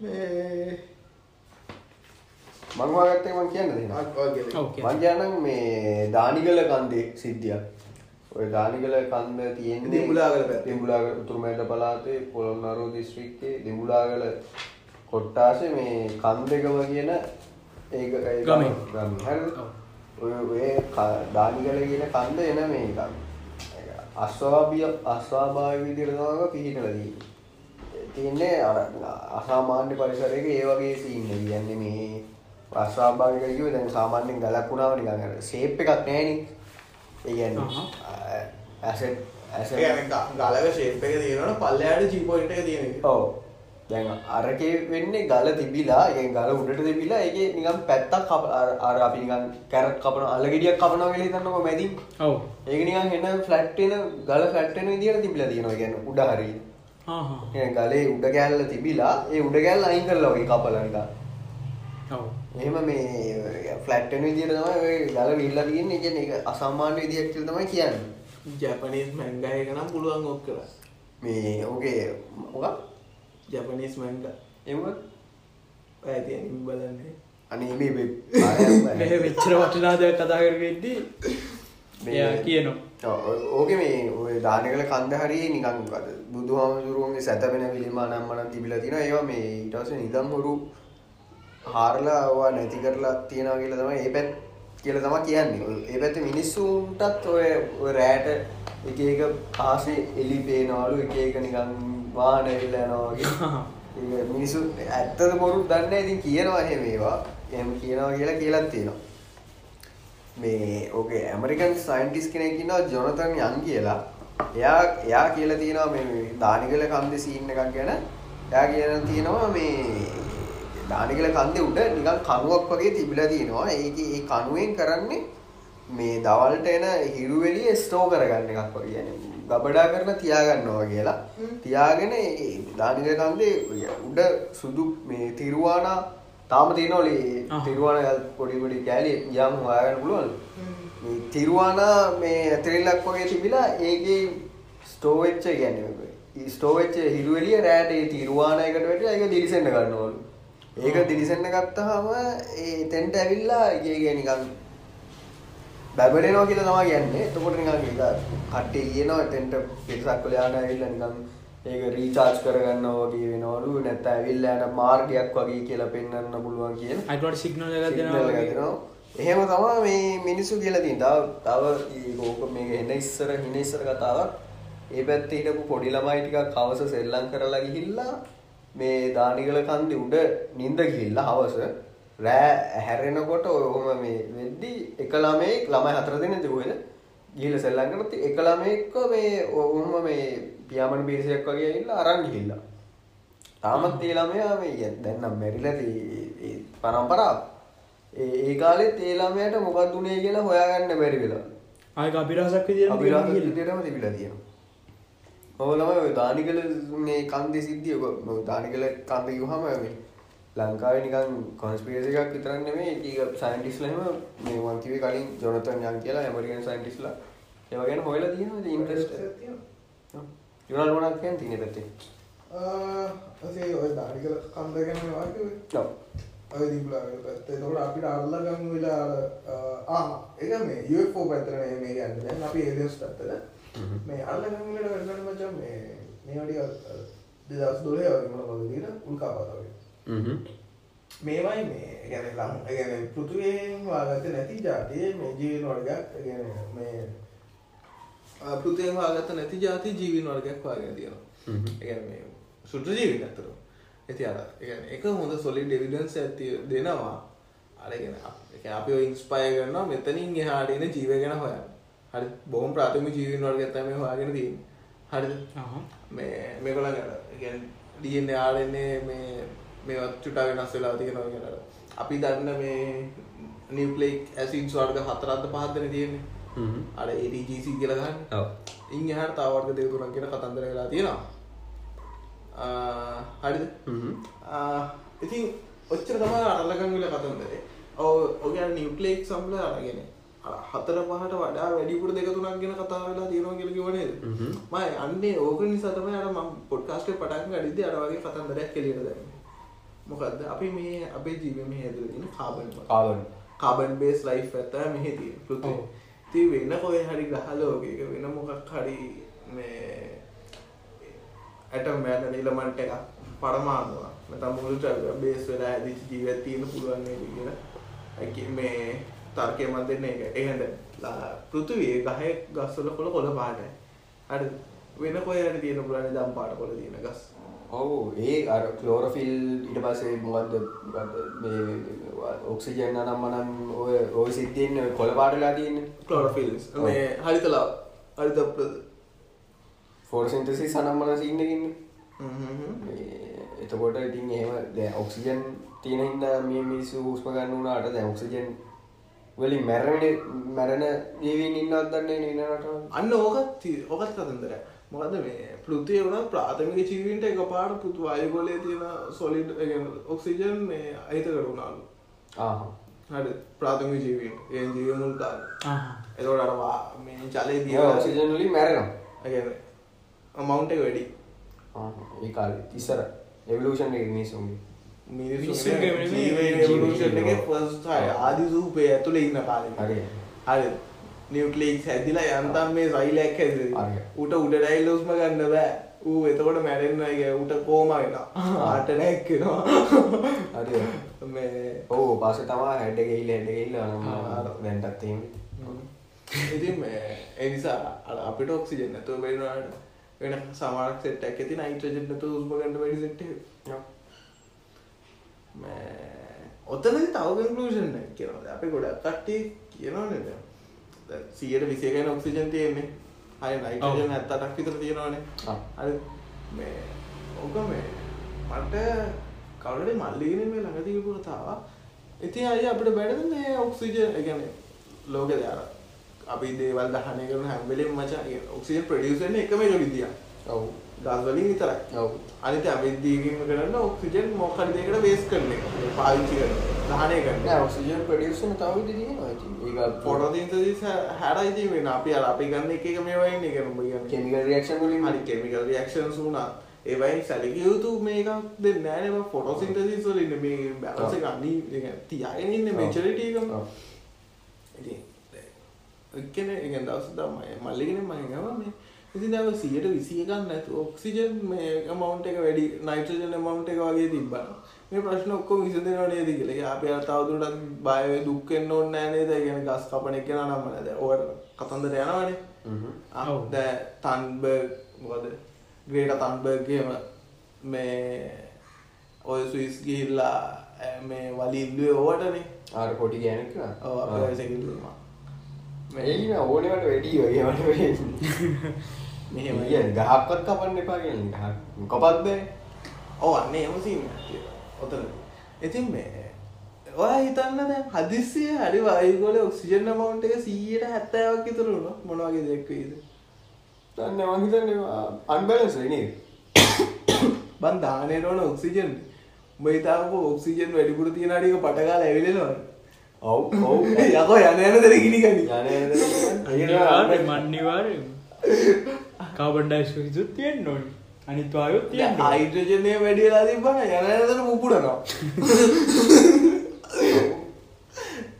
මේ මංවාගත්තේ මං කියන්න දෙන්න ඔව්. මං කියන්නම් මේ දානිගල කන්දේ සිද්ධියක් ඔය දානිගල කන්ද තියෙන්නේ දිඹුලාගල පැත්තේ. දිඹුලාගල උතුරුමෑට පළාතේ පොළොන්නරුව දිස්ත්‍රික්කයේ දිඹුලාගල කොට්ටාසේ මේ කන්දෙකම කියන ඒක ගමේ. ගම හරිද. ඔය ඔය දානිගල කියන කන්ද එන මේ ගම අස්වාභිය අස්වාභාවික විදිහට තමයි පිහිටලා තියෙන්නේ තියන්නේ අර අසාමාන්‍ය පරිසරයක ඒ වගේ සීන් කියන්නේ මේ අස්වාභාවික කිව්වේ දැන් සාමාන්‍යයෙන් ගලක් වුණාම නිකන් අර ෂේප් එකක් ඇසෙට් ඇසෙට් ගලක ශේප් එක තියෙනවන පල්ලයාට ජීපොයින්ට එක තියෙන එක. ඔව් දැන් අරකේ වෙන්නේ ගල තිබිලා ඒ ගල උඩට තිබිලා ඒකේ නිකන් පැත්තක් කප- අර අර අපි නිකන් කැරට් කපන අලගෙඩියක් කපනවා කියලා හිතන්නකෝ මැදින් ඔව් ඒක නිකන් එන ෆ්ලැට් වෙන ගල ෆ්ලැට් වෙන විදියට තිබිලා තියෙනවා කියන්නේ උඩ. ආහා. ඒ ගලේ උඩ කෑල්ල තිබිලා ඒ උඩ කෑල්ල අයින් කරලා වගේ කපලා නිකන්. ඔව් එහෙම මේ ෆ්ලැට් වෙන විදියට තමයි ඔය ගල විල්ලා තියෙන්නේ. කියන්නේ ඒක අසාමාන්‍ය විදියක් කියලා තමයි කියන්නේ. ජැපනීස් මැංගා එක නම් පුළුවන් ඔක් කර මේ ඔගේ මොකක්? ජැපනීස් මැංග මොකක්? ඇතිය බලන්නේ අනේ මේ වෙච්චර [laughs] වටිනාදයක් කතා කරගෙද්දී එයා කියනවා ඕකේ මේ ඔය දානකල කන්ද හරියේ නිකන් අර බුදුහාමුදුරුවන්ගේ සැතපෙන පිළිම නම් මනම් තිබිලා තියෙනවා ඒවා මේ පස්සේ නිදම් හොරු හාරලා ඔවා නැති කරලා තියනවා කියලා තමයි ඒ පැත් කියලා තමයි කියන්නේ. ඔය- ඒ පැත්තේ මිනිස්සුන්ටත් ඔය ඔය රැට එක එක ආසේ එලි පේනවලු එක එක නිකන් වාහන එල්ල යනවා වගේ. ඒක මිනිස්සු ඇත්තද බොරු දන්නේ නැහැ. ඉතින් කියනවා එහෙම ඒවා. එහෙම කියනවා කියලා කියලාත් තියෙනවා. මේ ඕකේ ඇමරිකන් සයින්ටිස් කෙනෙක් ඉන්නවා ජොනතන් යන් කියලා. එයා එයා කියලා තියෙනවා මේ මේ දානිගල කන්දේ සීන් එකක් ගැන. එයා කියන තියෙනවා මේ දානිගල කන්දේ උඩ නිකන් කණුවක් වගේ තිබිලා තියෙනවා. ඒකේ ඒ කණුවෙන් කරන්නේ මේ දවල්ට එන හිරු එළිය ස්ටෝ කරගන්න එකක් වගේ. يعني ගබඩා කරලා තියාගන්නවා කියලා. තියාගෙන ඒ දානිගල කන්දේ උඩ සුදු මේ තිරුවානා තාම තියෙනවලු ඒ ආහ්. තිරුවානා පොඩි පොඩි කෑලි යම් හොයාගන්න පුළුවන්. මේ තිරුවානා මේ ඇතරිල්ලක් වගේ තිබිලා ඒකේ ස්ටෝ වෙච්ච කියන්නේ මොකද? ඒ ස්ටෝ වෙච්ච හිරු එළිය රැට ඒ තිරුවානා එකට වැටිලා ඒක දිලිසෙන්න ගන්නවලු. ඒක දිලිසෙන්න ගත්තාම ඒ තෙන්ට ඇවිල්ලා ඒකේ නිකන් බැබලෙනවා කියලා තමයි කියන්නේ. එතකොට නිකන් ඒක කට්ටිය කියනවා එතෙන්ට පිටසක් වල යන ඇවිල්ලා නිකන් ඒක රීචාර්ජ් කරගන්නවා වගේ වෙනවලු. නැත්නම් ඇවිල්ලා යන මාර්ගයක් වගේ කියලා පෙන්වන්න පුළුවන් කියන. අයිටවට සිග්නල් එකක් දෙනවා. එහෙම තමයි මේ මිනිස්සු කියලා තියෙනවා. තව තව ඕක මේක එන ඉස්සර හින ඉස්සර කතාවක්. ඒ පැත්තේ හිටපු පොඩි ළමයි ටිකක් හවස සෙල්ලම් කරලා ගිහිල්ලා මේ දානිගල කන්දේ උඩ නිින්ද ගිහිල්ලා හවස රෑ හැරෙනකොට ඔහොම මේ වෙද්දි එක ළමයෙක් ළමයි හතර දෙනෙක් දුවේද ගිහිල්ලා සෙල්ලම් කරත් එක ළමයෙක්ව මේ ඔහොම මේ පියාඹන බීසයක් වගේ ඇවිල්ලා අරන් ගිහිල්ලා තාමත් ඒ ළමයා මේ දැන් නම් මැරිලා ඒ පරම්පරාව. ඒ ඒ කාලෙත් ඒ ළමයාට මොකක්ද උනේ කියලා හොයාගන්න බැරි වෙලා. ආයක අභිරහසක් විදියට අභිරහස විදියටම තිබිලා තියෙනවා. ඔය දානිකල මේ කන්දේ සිද්ධිය ඔය දානිකල කන්ද කිව්වහම මේ ලංකාවේ නිකන් කොන්ස්පිරසි එකක් විතරක් නෙමෙයි ඒක සයන්ටිස්ලා එහෙම මේ මං කිව්වේ කලින් ජොනතන් යන් කියලා ඇමරිකන් සයන්ටිස්ලා ඒවා ගැන හොයලා තියෙනවා. ඉතින් ඉන්ට්‍රස්ට් යුනල් මොනක් කියන්නේ තියෙන පැත්තේ. අසේ ඔය දානිකල කන්දගෙන වාකිවේ ඔව්. ඔය දිබුලාගේ පැත්තේ. එතකොට අපිට අල්ලගන්න වෙලා ආ ඒක මේ UFO පැත්තට මේ යන්නේ. දැන් අපි ඒලියන්ස් පැත්තට මේ අල්ලගන්න වෙලා වෙනකන් මචං මේ මේ වඩි 2012 වගේ මොන වගේ විදිහට උල්කාපාත වගේ. හ්ම්. මේවයි මේ ගැන ලං ගැන පෘතුවයෙන් වාගත නැති ජාතිය මේ ජීවන වර්ගයක් ගැන මේ පෘතියෙන් වාගත නැති ජාති ජීවින් වර්ගයක් වාගෙන තියෙනවා. හ්ම්. ඒගැන මේ සුට්‍ර ජීවින් ඇතර ඇති අර ඒගැන එක හොඳ සොලි ඩෙවිඩන්ස් ඇති දෙනවා. අරගෙන අපි ඉන්ස්පය කරන්න මෙතනින් එහාටන ජීව ගැන හොයන්න හරි බොහම් ප්‍රාථම ජීවින් වර්ග ඇතම හොයාගෙන තින් හරිද. මේ මේකොල ගැන ඩන්න ආරන්නේ මේ මේ චුටා වෙනස් වෙලා තියෙනවා කියලා. අපි දන්න මේ නිපලෙක් ඇසින් ස්වර්ග හතරත්ද පහත්තන තියෙන්නේ. අර ඒජීසි කියලගන්න ඉන් හට තාවර්ග දෙවතුරක් කියෙන කතන්දර වෙලා තියෙනවා. හරිද? ඉතින් ඔච්චර තම අරලකං විල කතන්දරේ. ඔව ඔග නිපලේක් සම්ල අරගෙන හතර පහට වඩා වැඩිපුර දෙක තුනක් ගෙන කතා වෙලා තියෙනවා කියල කිවනේද මයි අන්නේ ඕක නිසාතම අර ම පොඩ්කාස්ටේ පටන් අඩිදි අර වගේ කතන්දරයක් කෙලියට දැන්න මොකක්ද අපි මේ අපේ ජීවම හැදරගෙන carbon carbon carbon base life ඇත මෙහි තිය පෘති ති වෙන්න කොය හරි ගහලෝගේක වෙන මොකක් හරි මේ ඇටම් මෑන නිලමන්ට එක පරමාණවා මෙතම් මුලට බේස් වෙලා ඇදි ජීවත් තියෙන පුළුවන්නේ කියලා. මේ තර්කය මන් දෙන්න එක එහෙද පෘතුවේ ගහය ගස්සල කොළ කොළ පාටයි අඩ වෙන කොයට තියෙන පුරණ දම් පාට කොළ තියෙන ගස්. ඔවු ඒ අර කලෝරෆිල් ඉට පසේ මොකක්ද ඔක්සිජන් නම් මනම් ඔය ඔය සිද්ධියෙන් කොළ පාටලා තියන්න. කලෝරෆිල්ස් මේ හරිතලා හරිත ෆෝර්සින්ටසි සනම්මන සින්නකින්න එතකොට ඉතින් එහෙම දැ ඔක්සිජන් තියෙන හිද මේ මිනිස්සු හුස්ම ගන්න වුණට දැ ඔක්සිජන් වලින් මැරණ මැරණ ජීවීන් ඉන්නත් දන්නේ නනට අන්න ඕකත් ඕකත් කතන්දර මොකද මේ? පෘතිය වුණ ප්‍රාථමික ජීවින්ට එක පාට පුතු අයගොලේ තියෙන සොලිඩ් ඔක්සිජන් මේ අහිත කරුණාලු හට ප්‍රාථමික ජීවින්. ඒ ජීවමුල් කාල එතකොට අරවා මේ ජලය දිය ඔක්සිජන් වලින් මැරෙනවා. ඇගන මවුන්ට වැඩි. ඒ කාල ඉස්සර එවලූෂන් එක මිනිස්සුන්ගේ නෙමෙයි, ජීවෂන් එක පස්ටය ආදි සූපය ඇතුළ ඉන්න කාල හරි. නිියවටලේක් හැදිලා යන්තම් මේ සයිලයක් හැද. උට උඩටයි ලොස්ම ගන්න බෑ. ඌ එතකොට මැරෙන්න්නගේ උට කෝම වෙන [laughs] ආට නැක්කෙනවා හරි. මේ ඔහු පස තමා හැඩ ගහිල්ල හැඩ ගහිල්ල දැන්ටත්තීම ඉතින් එනිසා අ අපිට ඔක්සිජන් ඇතුව බෙනවාට වෙන සමාරක් සෙට් ඇති නයිට්‍රජෙන්ට උස්ම ගන්න වැඩි සෙට් ඔත්තන තව කන්කලූෂන් කියනද අපි ගොඩක් කට්ටි කියනවනද සියට විසේකන ඔක්සිජන් තියෙන්නේ. හය නයිටජන් ඇත්තටක් විතර තියෙනවානේ. හරි මේ ඕක මේ මට කවුලට මල්ලිගෙන මේ ළඟතිීපු කතාව ඉතින් අය අපට බැඩ මේ ඔක්සිජන් එකන ලෝක දයාර අපි දේවල් දහනය කරන හැම්බලෙන් මචා ඔක්සිජන් ප්‍රඩියසන එකම එක විදිිය ඔවු ගස්වලින් විතරයි. ඔවු. අනිත අවිදීගීම කරන්න ඔක්සිජන් මොකල් දෙකට වේස් කරන එක. පාවිච්චි කර දහනය කරන්න. ඔක්සිජන් ප්‍රඩියසන තව තියෙනවා. ඒ පොටතින්තදී හැරයිති වෙන අපි අර අපි ගන්න එක එක මේවයින් එක නොඹ ගන්න කෙමිකල් රියක්ෂන් වලින්. හරි කෙමිකල් රියක්ෂන් වුණා. ඒවයි සැලක යුතු මේකක් දෙ නෑනම ෆොටෝසින්ටසිස් වලින් මේ බැලස ගන්න තියාගෙන ඉන්න. මේචරිටකම එක්කන එක දවස තමයි මල්ලිගෙන මයගම මේ ඉතින් දැව සියට විසිය ගන්න ඇතු ඔක්සිජන් මේ මවන්ට එක වැඩි නයිට්‍රජන මවන්ට එක වගේ තිබන්න මේ ප්‍රශ්න ඔක්කොම විසඳෙනවා නේද කියලා. අපි අර තවදුරටත් බය දුක්ෙන් ඕන්න නේද? ගැන ගස් කපන එක නම්ම නැද ඔවට කතන්දර යනවානේ. දැ තන්බර්ග් මොකද? ග්‍රේට තන්බර්ගම මේ ඔය සුයිස් ගිහිල්ලා මේ වලිල්ලුව ඕවටනේ. ආර පොටි ගෑනක සැකිල්ලීම මෙ ඕනවට වැඩී ඔයවට මෙහෙම. ගහක්වත් කපන්න එපාගෙන කොපත්ද ඕ අන්නේ එමසිීම ඔතන. ඉතින් මේ ඔය හිතන්න දැ හදිසිය හරි වයිගොල ඔක්සිජන් මවන්ට එක සීයට හැත්තෑවක් ඉතුරුණ මොනවගේ දෙක්වීද දන්න මහිතන්න අන්බලස නේ බන් දානයට ඕන ඔක්සිජන්. බයිතාක ඔක්සිජන් වැඩිපුර තියෙන අඩික පටකාල ඇවිලෙනවා ඔව් ඔව්. [laughs] යකෝ යන යන දෙර ගිනිගනි අනිවාර්ය මන්නිවාරය කාබන්ඩයිස් යුත් තියෙන් නොන අනිත්වායුත් තියන්න හයිඩ්‍රජනය වැඩියලා තිබන යන යනතර මුපුරනවා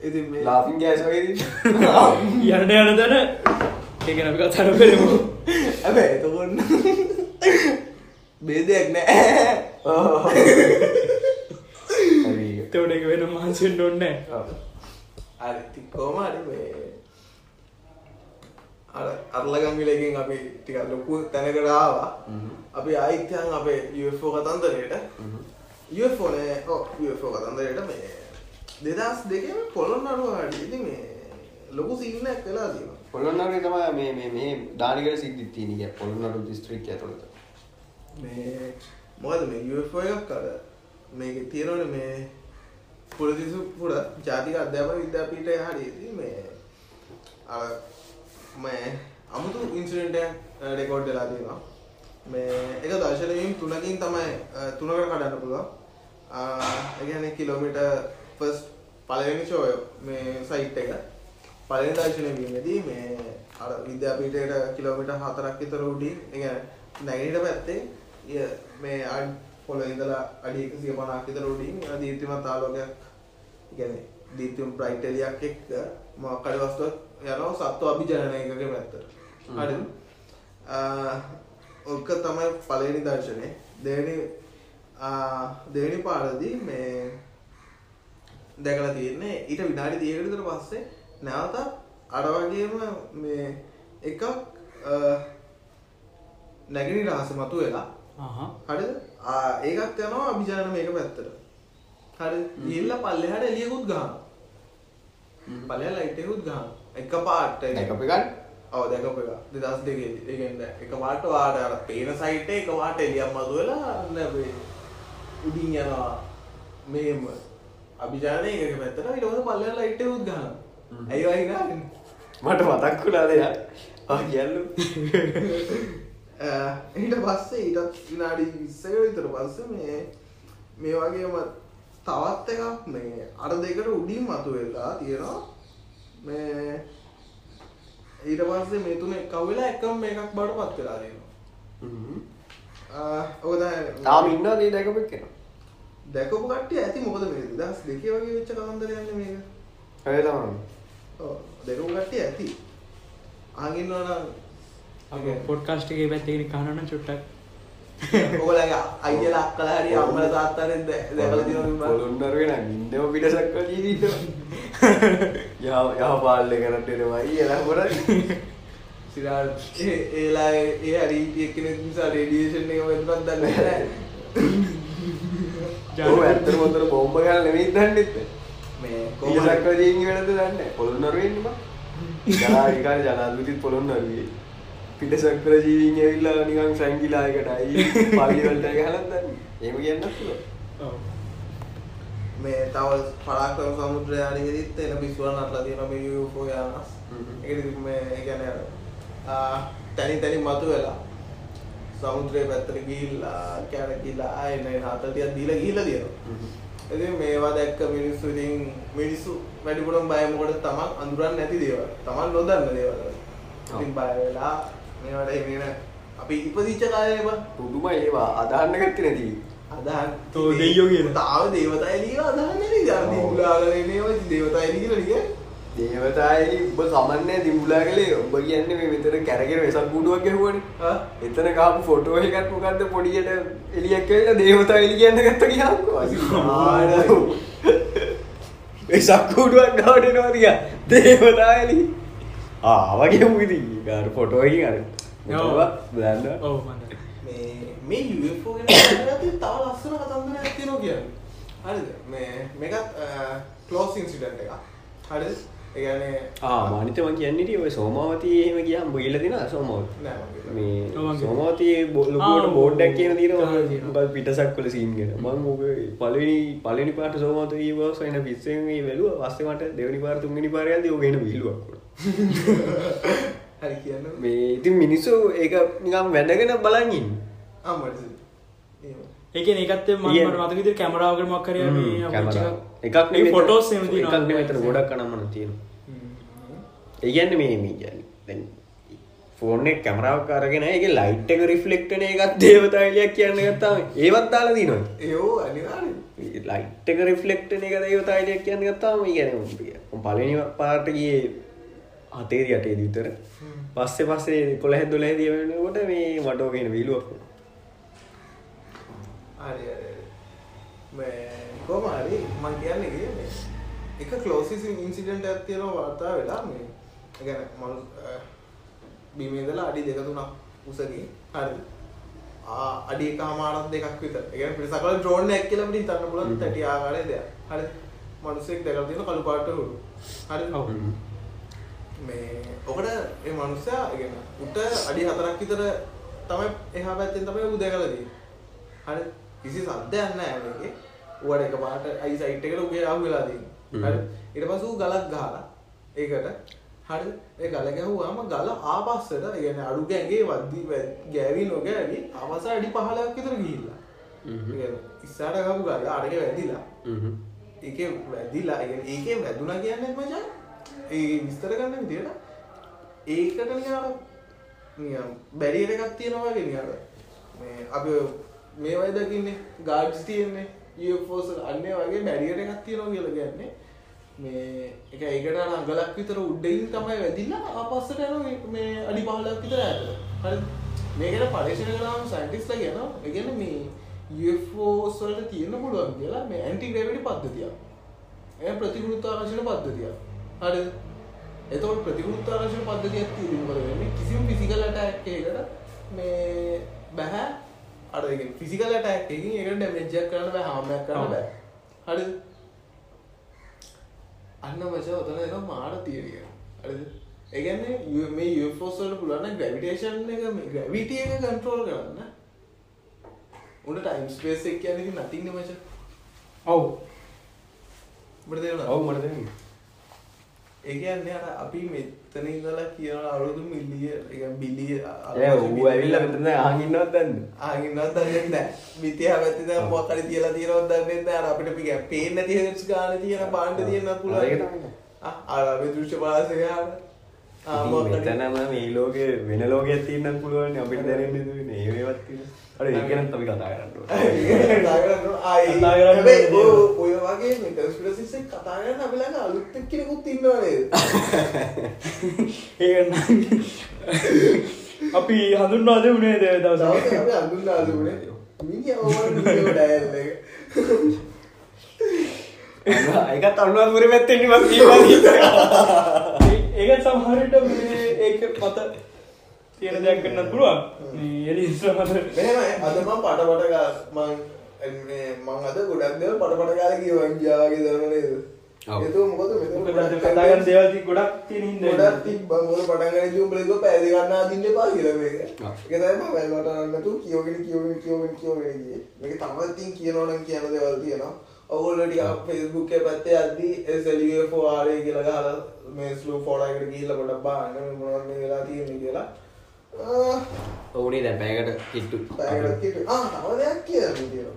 ඉති ලාෆින් ගෑස් යන්න යන තැන ඒගෙන අපි කතර කරමු. ඇබ එතකොන්න බේදයක් නෑ. [laughs] තවට එක වෙන මහන්සෙන් ඔන්න අරි කෝමරි මේ අරලගංගිලකින් අපි ටික ලොකු තැනකටාවා අපි අයිත්‍යයන් අපේ යෝ කතන්දරයට. යෝනේ යෝ කතන්දරයට මේ දෙදස් දෙකම පොළොන් අරුව හඩිති මේ ලොකු සින්නක් කලා දීම පොළොන්නගේ තම මේ මේ මේ දානිකට සිද්ධිත්තිනක පොළොන්නරු දිස්ත්‍රික් ඇතුළත. මේ මොකද මේ UFO එකක් අර මේක තියෙනවනේ මේ පුරදිසු පුර ජාතික අධ්‍යාපන විද්‍යාපීඨය හරියදී මේ අර මේ අමුතු ඉන්සිඩන්ට් එකක් රෙකෝඩ් වෙලා තියෙනවා. මේ එක දර්ශනයකින් තුනකින් තමයි අ, තුනකට කඩන්න පුළුවන්. ආ, ඒ කියන්නේ කිලෝමීටර් ෆස්ට් පළවෙනි ෂෝ මේ සයිට් එක. පළවෙනි දර්ශනය වීමේදී මේ අර විද්‍යාපීඨයට කිලෝමීටර් 4ක් විතර උඩින් ඒ කියන්නේ නැගෙනහිර පැත්තේ ය මේ අඩ් පොළොවේ ඉඳලා අඩි 150ක් විතර උඩින් යන දීප්තිමත් ආලෝකයක් ඒ කියන්නේ දීප්තිම බ්‍රයිට් එළියක් එක්ක මොකක් හරි වස්තුවක් යනවා සත්ව අභිජනනයකගේ පැත්තට. හරිද? ආ, ඔක තමයි පළවෙනි දර්ශනේ. දෙවෙනි ආ, දෙවෙනි පාරදී මේ දැකලා තියෙන්නේ ඊට විනාඩි 10කට විතර පස්සේ නැවත අර වගේම මේ එකක් නැගිනි රහස මතුවෙලා ආහා. හරිද? ආ ඒකත් යනවා අභිජනන මේක පැත්තට. හරිද? ගිහිල්ලා පල්ලෙහාට එළියකුත් ගහනවා. පල්ලෙහා ලයිට් එකකුත් ගහනවා. එක පාට දැකපු එකක්? ඔව් දැකපු එක 2002 දී. ඒ කියන්නේ එක පාට වාට අර පේන සයිට් එක එක පාට එළියක් මතුවෙලා අන්න මේ උඩින් යනවා. මේම. අභිජනන එකක පැත්තට ඊට පස්සේ පල්ලෙහා ලයිට් එකකුත් ගහනවා. ඇයි වයි ගහන්නේ? මට මතක් වුණා දෙයක්. ආ කියන්නු. [laughs] ඊට පස්සේ ඊටත් විනාඩි 20ක විතර පස්සේ මේ මේ වගේම තවත් එකක් මේ අර දෙකට උඩින් මතුවෙලා තියෙනවා මේ ඊට පස්සේ මේ තුන එකව වෙලා එකම මේකක් බවට පත් වෙලා තියෙනවා. ඔක දැන් තාම ඉන්නවා නේ දැකපු කෙනා දැකපු කට්ටිය ඇති මොකද මේ 2002 වගේ වෙච්ච කතන්දරයක්නේ මේක. ඔය තමයි ඔව් දැකපු කට්ටිය ඇති. අහන් ඉන්නවා නම් පොඩ්කාස්ට් එකේ පැත්තේ කහනවනම් චුට්ටක් [laughs] ඔයගොල්ලන්ගේ අයියලා අක්කලා හරි අම්මලා තාත්තා හරි දැ- දැකලා තියෙනවද පොළොන්නරුවේ නම් ඉන්නව පිටසක් වගේ ඉන්නවා. යහ යහ පාල්ලේ කරට එනවා. කරන්නේ [laughs] සිරාට ඒ- ඒලා ඒ හරි එක්කෙනෙක් නිසා රේඩියේෂන් එක වෙනවත් දන්නේ නැහැ. [laughs] ඔව් ඇත්තටම හොඳට බෝම්බ ගහලා නෙමෙයි දන්නෙත් මේ පිටසක් වගේ ඉන්නේ වෙනද දන්නේ පොළොන්නරුවේ ඉන්නේ බං. ජනාධිකාරී ජනාධිපතිත් පොළොන්නරුවේ පිටසක් කර ජීවීන් ඇවිල්ලා නිකන් සංගිලා එකටයි පල්ලි වලට ගහලා දන්නේ එහෙම කියන්නත් පුළුවන්. මේ තව පරාක්‍රම සමුද්‍රය ආදිගෙදිත් එන පිස්සුවල් නටලා තියෙනවා මේ UFO යානස්. හ්ම්. ඒක ඉතින් මේ ඒ කියන්නේ අර ආ, තනි තනි මතුවෙලා සමුද්‍රයේ පැත්තට ගිහිල්ලා කැරකිලා එන ටිකක් දීලා ගිහිල්ලා තියෙනවා. ඉතින් මේවා දැක්ක මිනිස්සු ඉතින් මිනිස්සු වැඩිපුරම බය මොකටද තමන් අඳුරන්නේ නැති දේවල්. තමන් නොදන්න දේවල්. ඉතින් බය වෙලා මේවට එමෙන්න අපි ඉපදිච්ච කාලේ බං පුදුමයි ඒවා. අදහන්න ගත්තේ නැති. අදහන් තෝ දෙයියෝ කියලා. තාම දේවතා එළිය අදහන්නේ නේද? අර ඔව්. දිමුලාගෙන එනේවා දේවතා එළිය කියලා. දේවතායි ඔබ කමන්නේ දිමුලා කලේ ඔබ කියන්නේ මේ මෙතන කැරගෙන වෙසක් කුඩුවක් ගැහුවනේ. එතන කාපු ෆොටෝ එකක් මොකද්ද? පොඩියට එලියක් ඇවිල්ලා දේවතා එලි කියන්න ගත්ත ගියාම්කෝ වෙසක් කුඩුවක් ගාවට එනවා තියා දේවතා එලි ආ වගේ මුවිදි ගාර ෆොටෝ එකකින් අර බලන්න මේ මේ UFO ගැන කතාගත්තේ තව ලස්සන කතන්දරයක් තියෙනවා කියන්නේ. හරිද? මේ මේකත් ක්ලෝස් ඉන්සිඩන්ට් එකක්. හරිද? ඒ කියන්නේ ආ මානිත මං කියන්නේ ඉතින් ඔය සෝමාවතී එහෙම ගියාම බොයිලා දෙනවා සෝමාවතී. මේ මං ලොකුවට ආ, බෝඩ්ඩක් කියන තියෙනවා. මොකද පිටසක් වල සීන් ගැන මම ඔබ පළවෙනි පළවෙනි පාට සෝමාවතී ගියවස් එන පිස්සෙන් මේ වැළුවා පස්සේ මට දෙවෙනි පාර තුන්වෙනි පාර යද්දී [laughs] හරි කියන්නේ. මේ ඉතින් මිනිස්සු ඒක නිකන් වැඳගෙන බලන් ඉන්නේ ආ මට එහෙම. ඒ කියන්නේ ඒකත් මට මතක විදිහට කැමරාවකට මොකක් හරි හ්ම්, මේ කැමරාව. එකක් මේ නෙමෙයි ෆොටෝස් එහෙම තියෙනවා. එකක් නෙමෙයි මෙතන ගොඩක් අනම්මන තියෙනවා. ඒ කියන්නේ මේ මේ කියන්නේ දැන් ෆෝන් එක ඒකේ ලයිට් එක රිෆ්ලෙක්ට් වෙන එකක් දේවතා එළියක් කියන්න ගත්තාම ඒවත් දාලා දිනනවා ඒෝ. ලයිට් එක රිෆ්ලෙක්ට් වෙන එක දේවතා එළියක් කියන්න ගත්තාම ඒ කියන්නේ මම පළවෙනි පාට ගියේ හතේ යටේ විතර පස්සේ පස්සේ 11 12 දී වෙනකොට මේ කියන විලුවක්. හරි හරි හරි. මේ හරි කියන්නේ එක ක්ලෝසිස් ඉන්සිඩන්ට් තියෙනවා වාර්තා වෙලා මේ ඒ කියන්නේ මනු බිමේ ඉඳලා අඩි දෙක තුනක් උසකින් හරිද ආ අඩි එකමාරක් දෙකක් විතර ඒ කියන්නේ පිටසකවල ඩ්‍රෝන් එකක් කියලා අපිට හිතන්න පුළුවන් හ්ම්. තැටි ආකාරයේ දෙයක් හරිද මිනිස්සෙක් දැකලා තියෙන කළු පාට හුරු. හ්ම්. මේ ඔකට ඒ මනුස්සයා කියන්නේ උට අඩි හතරක් විතර තමයි එහා පැත්තෙන් තමයි ඌ දැකලා තියෙන්නේ. හරි කිසි සද්දයක් නැහැ මේකේ ඌට එක පාට අයි සයිට් එකට උගේ ආව වෙලා තියෙන්නේ. හරි ඊට පස්සේ ඌ ගලක් ගහලා ඒකට හරි ඒ ගල ගැහුවාම ගල ආපස්සට ඒ කියන්නේ අඩු ගැඟේ වද්දි ගෑවි නොගෑවි ආපස්ස අඩි 15ක් විතර ගිහිල්ලා. ඉස්සරහට ගහපු ගල අරගෙන වැදිලා. ඒකේ වැදිලා ඒ කියන්නේ ඒකේ වැදුනා කියන්නේ මචං ඒ විස්තර කරන්න විදියට ඒකට නිකන් අර නිකන් බැරියර් එකක් තියෙනවා වගේ නිකන් අර මේ අපි මේ වයි දකින්නේ ගාඩ්ස් තියෙන්නේ UFOs අන්නේ වගේ බැරියර් එකක් තියෙනවා කියලා කියන්නේ මේ එක ඒකට අර අඟලක් විතර උඩින් තමයි වැදිලා ආපස්සට යනවා මේ අඩි 15ක් විතර ඈතට. හරිද? මේකට පරීක්ෂණ කරාම සයන්ටිස්ට්ලා කියනවා ඒ කියන්නේ මේ UFOs වලට තියෙන්න පුළුවන් කියලා මේ ඇන්ටි ග්‍රැවිටි පද්ධතියක්. ඒ ප්‍රතිගුරුත්වාකර්ෂණ පද්ධතියක්. හරිද? එතකොට ප්‍රතිගුරුත්වාකර්ෂණ පද්ධතියක් තියෙන්නේ මොකද වෙන්නේ? කිසිම ෆිසිකල් ඇටැක් එකකට මේ බෑ අර ඒ කියන්නේ ෆිසිකල් ඇටැක් එකකින් ඒකට ඩැමේජ් එකක් කරන්න බෑ, හාම් එකක් කරන්න බෑ. හරිද? අන්න මචං ඔතන එනවා මාර තියරිය. හරිද? ඒ කියන්නේ මේ UFOs වලට පුළුවන් නම් ග්‍රැවිටේෂන් එක මේ ග්‍රැවිටි එක කන්ට්‍රෝල් කරන්න. උන්ට ටයිම් ස්පේස් එක කියන්නේ ඉතින් nothing නේ මචං. ඔව් උඹට තේරුණාද? ඔව් මට තේරෙනවා ඒ කියන්නේ අර අපි මෙතන ඉඳලා කියන අවුරුදු මිලිය ඒ බිලිය ඒ ඌ ඇවිල්ලා මෙතන අහන් ඉන්නවත් දන්නේ ආගින්නවත් දන්නේ නැහැ. මිත්‍යා පැත්තේ දැන් මොකක් හරි තියලා තියෙනවද දන්නේ නැහැ. අර අපිට පිට පේන්නේ නැති හෙඩ්ස් ගන්න තියෙන බාණ්ඩ තියෙන පුළුවන්. ඒක තමයි. ආ අර අපි දෘශ්‍ය ආව. ආ මෙතනම මේ ලෝකේ වෙන ලෝකයක් තියෙන්නත් පුළුවන් අපිට දැනෙන්නේ දුන්නේ ඒ මේවත් තියෙන. අර ඒක ගැනත් අපි කතා කරන්න. [laughs] ඔය- වගේ මේ කන්ස්පිරසිස් එක කතා කරන්න අපි ළඟ අලුත් කෙනෙකුත් ඉන්නව නේද? [laughs] ඒක අපි හඳුන්වා දෙවුනේ ද දවසේ අපි අඳුන්නා දුන්නේ. මිනිහා ඕවර් වීඩියෝ ඩයල් එක. ඒකත් අනුරාධපුරේ පැත්තේ ඉන්නේ මම කියනවා. ඒක සමහරට මේ ඒක මත තියෙන දෙයක් කරන්නත් පුළුවන් මේ එලි ඉස්ර මත මෙහෙමයි අද මම පට පට ගා මං මේ අද ගොඩක් දේවල් පට පට ගාලා කියවා ඉන්දියාවගේ දරන නේද? ඔව්. ඒක මොකද මෙතන මොකද ගොඩක් කතා කරන දේවල් ති- ගොඩක් තියෙන හින්දා ගොඩක් තිබ්බා මොකද පටන් ගන්න උඹලා කිව්වා පැය දෙකක් නාදින්න එපා කියලා මේක. ඒක තමයි මම වැල්වට අරන් නැතු කියෝගෙන කියෝගෙන කියෝගෙන කියෝගෙන ගියේ. මේක තමයි ඉතින් කියනවා නම් කියන දේවල් තියෙනවා. Facebook එකේ පැත්තේ යද්දී SLUFO RA කියලා ගහලා මේ ස්ලෝ ෆෝටෝ එකට ගිහිල්ලා පොඩ්ඩක් බලන්න මේ මොනවද මේ වෙලා තියෙන්නේ කියලා. ඕනේ දැන් පැයකට කිට්ටු. පැයකට කිව්වේ ආ තව දෙයක් කියලා තියෙනවා.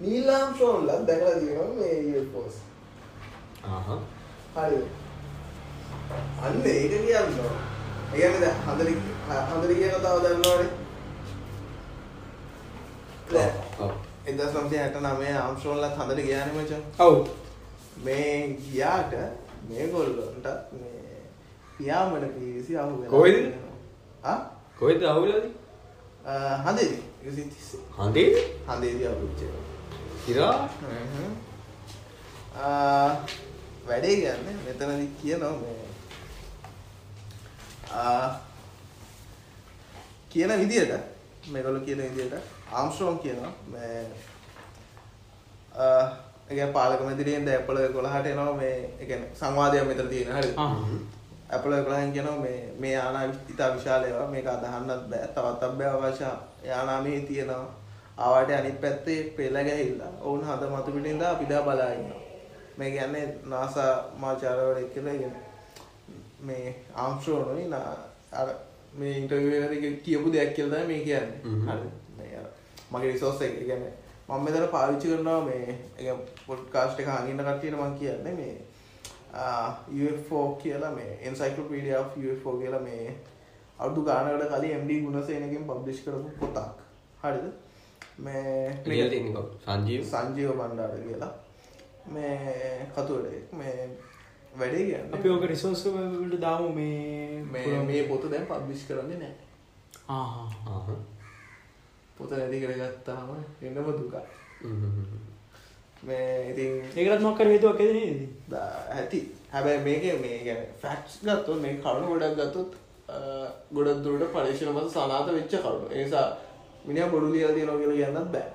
නීල් ආම්ස්ට්‍රෝන්ලා දැකලා තියෙනවා මේ. ආහා. හරිද? අන්න ඒක කියන්න ඕන. ඒ කියන්නේ දැන් හඳරි හඳරි කියන තව දන්නවනේ. දැන් ඔව්. 1969 ආම්ස්ට්‍රෝන්ලා හඳරි ගියානේ මචං. ඔව් මේ ගියාට මේ පියාඹන පීසි අහු වෙලා. කොහෙද? තියෙනවා. ආ? කොහෙද අවුලද? හඳේදී. 130. හඳේ? හඳේදී අවුච්චේ. ඉරා? වැඩේ ගන්න මෙතනදි කියනවා මේ ආ, කියන විදියට මේගොල්ලෝ කියන විදියට ආම්ස්ට්‍රෝන් කියනවා මේ ඒ පාලක මැදිරියෙන් ද ඇපල 11ට එනවා මේ ඒ කියන්නේ සංවාදයක් මෙතන තියෙන හරිද ඇපල 11න් කියනවා මේ මේ යානා ඉතා විශාල ඒවා. මේක අදහන්නත් බෑ. තවත් අභ්‍යවශ්‍ය යානා මේ තියෙනවා. ආවට අනිත් පැත්තේ පෙළ ගැහිලා ඔවුන් හද මතු පිටින් දා බලා ඉන්නවා. මේ කියන්නේ NASA මාචාරවලෙක් කියලා කියන්නේ මේ ආම්ස්ට්‍රෝනුයි නා අර මේ ඉන්ටර්වියු එකේදී කියපු දෙයක් කියලා තමයි මේ කියන්නේ. අර මගේ රිසෝස් එක. කියන්නේ මම මෙතන පාවිච්චි කරනවා මේ ඒ පොඩ්කාස්ට් එක අහගෙන කට්ටියට මම කියන්නේ මේ UFO කියලා මේ of UFO කියලා මේ අවුරුදු ගානකට කලින් MD ගුණසේනකින් පබ්ලිෂ් කරපු පොතක්. හරිද? මේ? සංජීව්. සංජීව බණ්ඩාර කියලා මේ කතුවරයෙක් මේ වැඩේ කියන්නේ අපි ඕක රිසෝස් වලට දාමු මේ මේ මේ පොත දැන් පබ්ලිෂ් කරන්නේ නැහැ. ආහා. පොත නැති කරගත්තාම එන්නම දුකයි. ඒකත් මොකක් හරි හේතුවක් ඇති නේද ඇති. හැබැයි මේක මේ ගැන ෆැක්ස් ගත්තොත් මේ කරුණු ගොඩක් ගත්තොත් ගොඩක් දුරට පරීක්ෂණ මත සනාත වෙච්ච කරුණු. ඒ නිසා මිනිහා බොඩු ලියලා තියෙනවා කියලා කියන්නත් බෑ.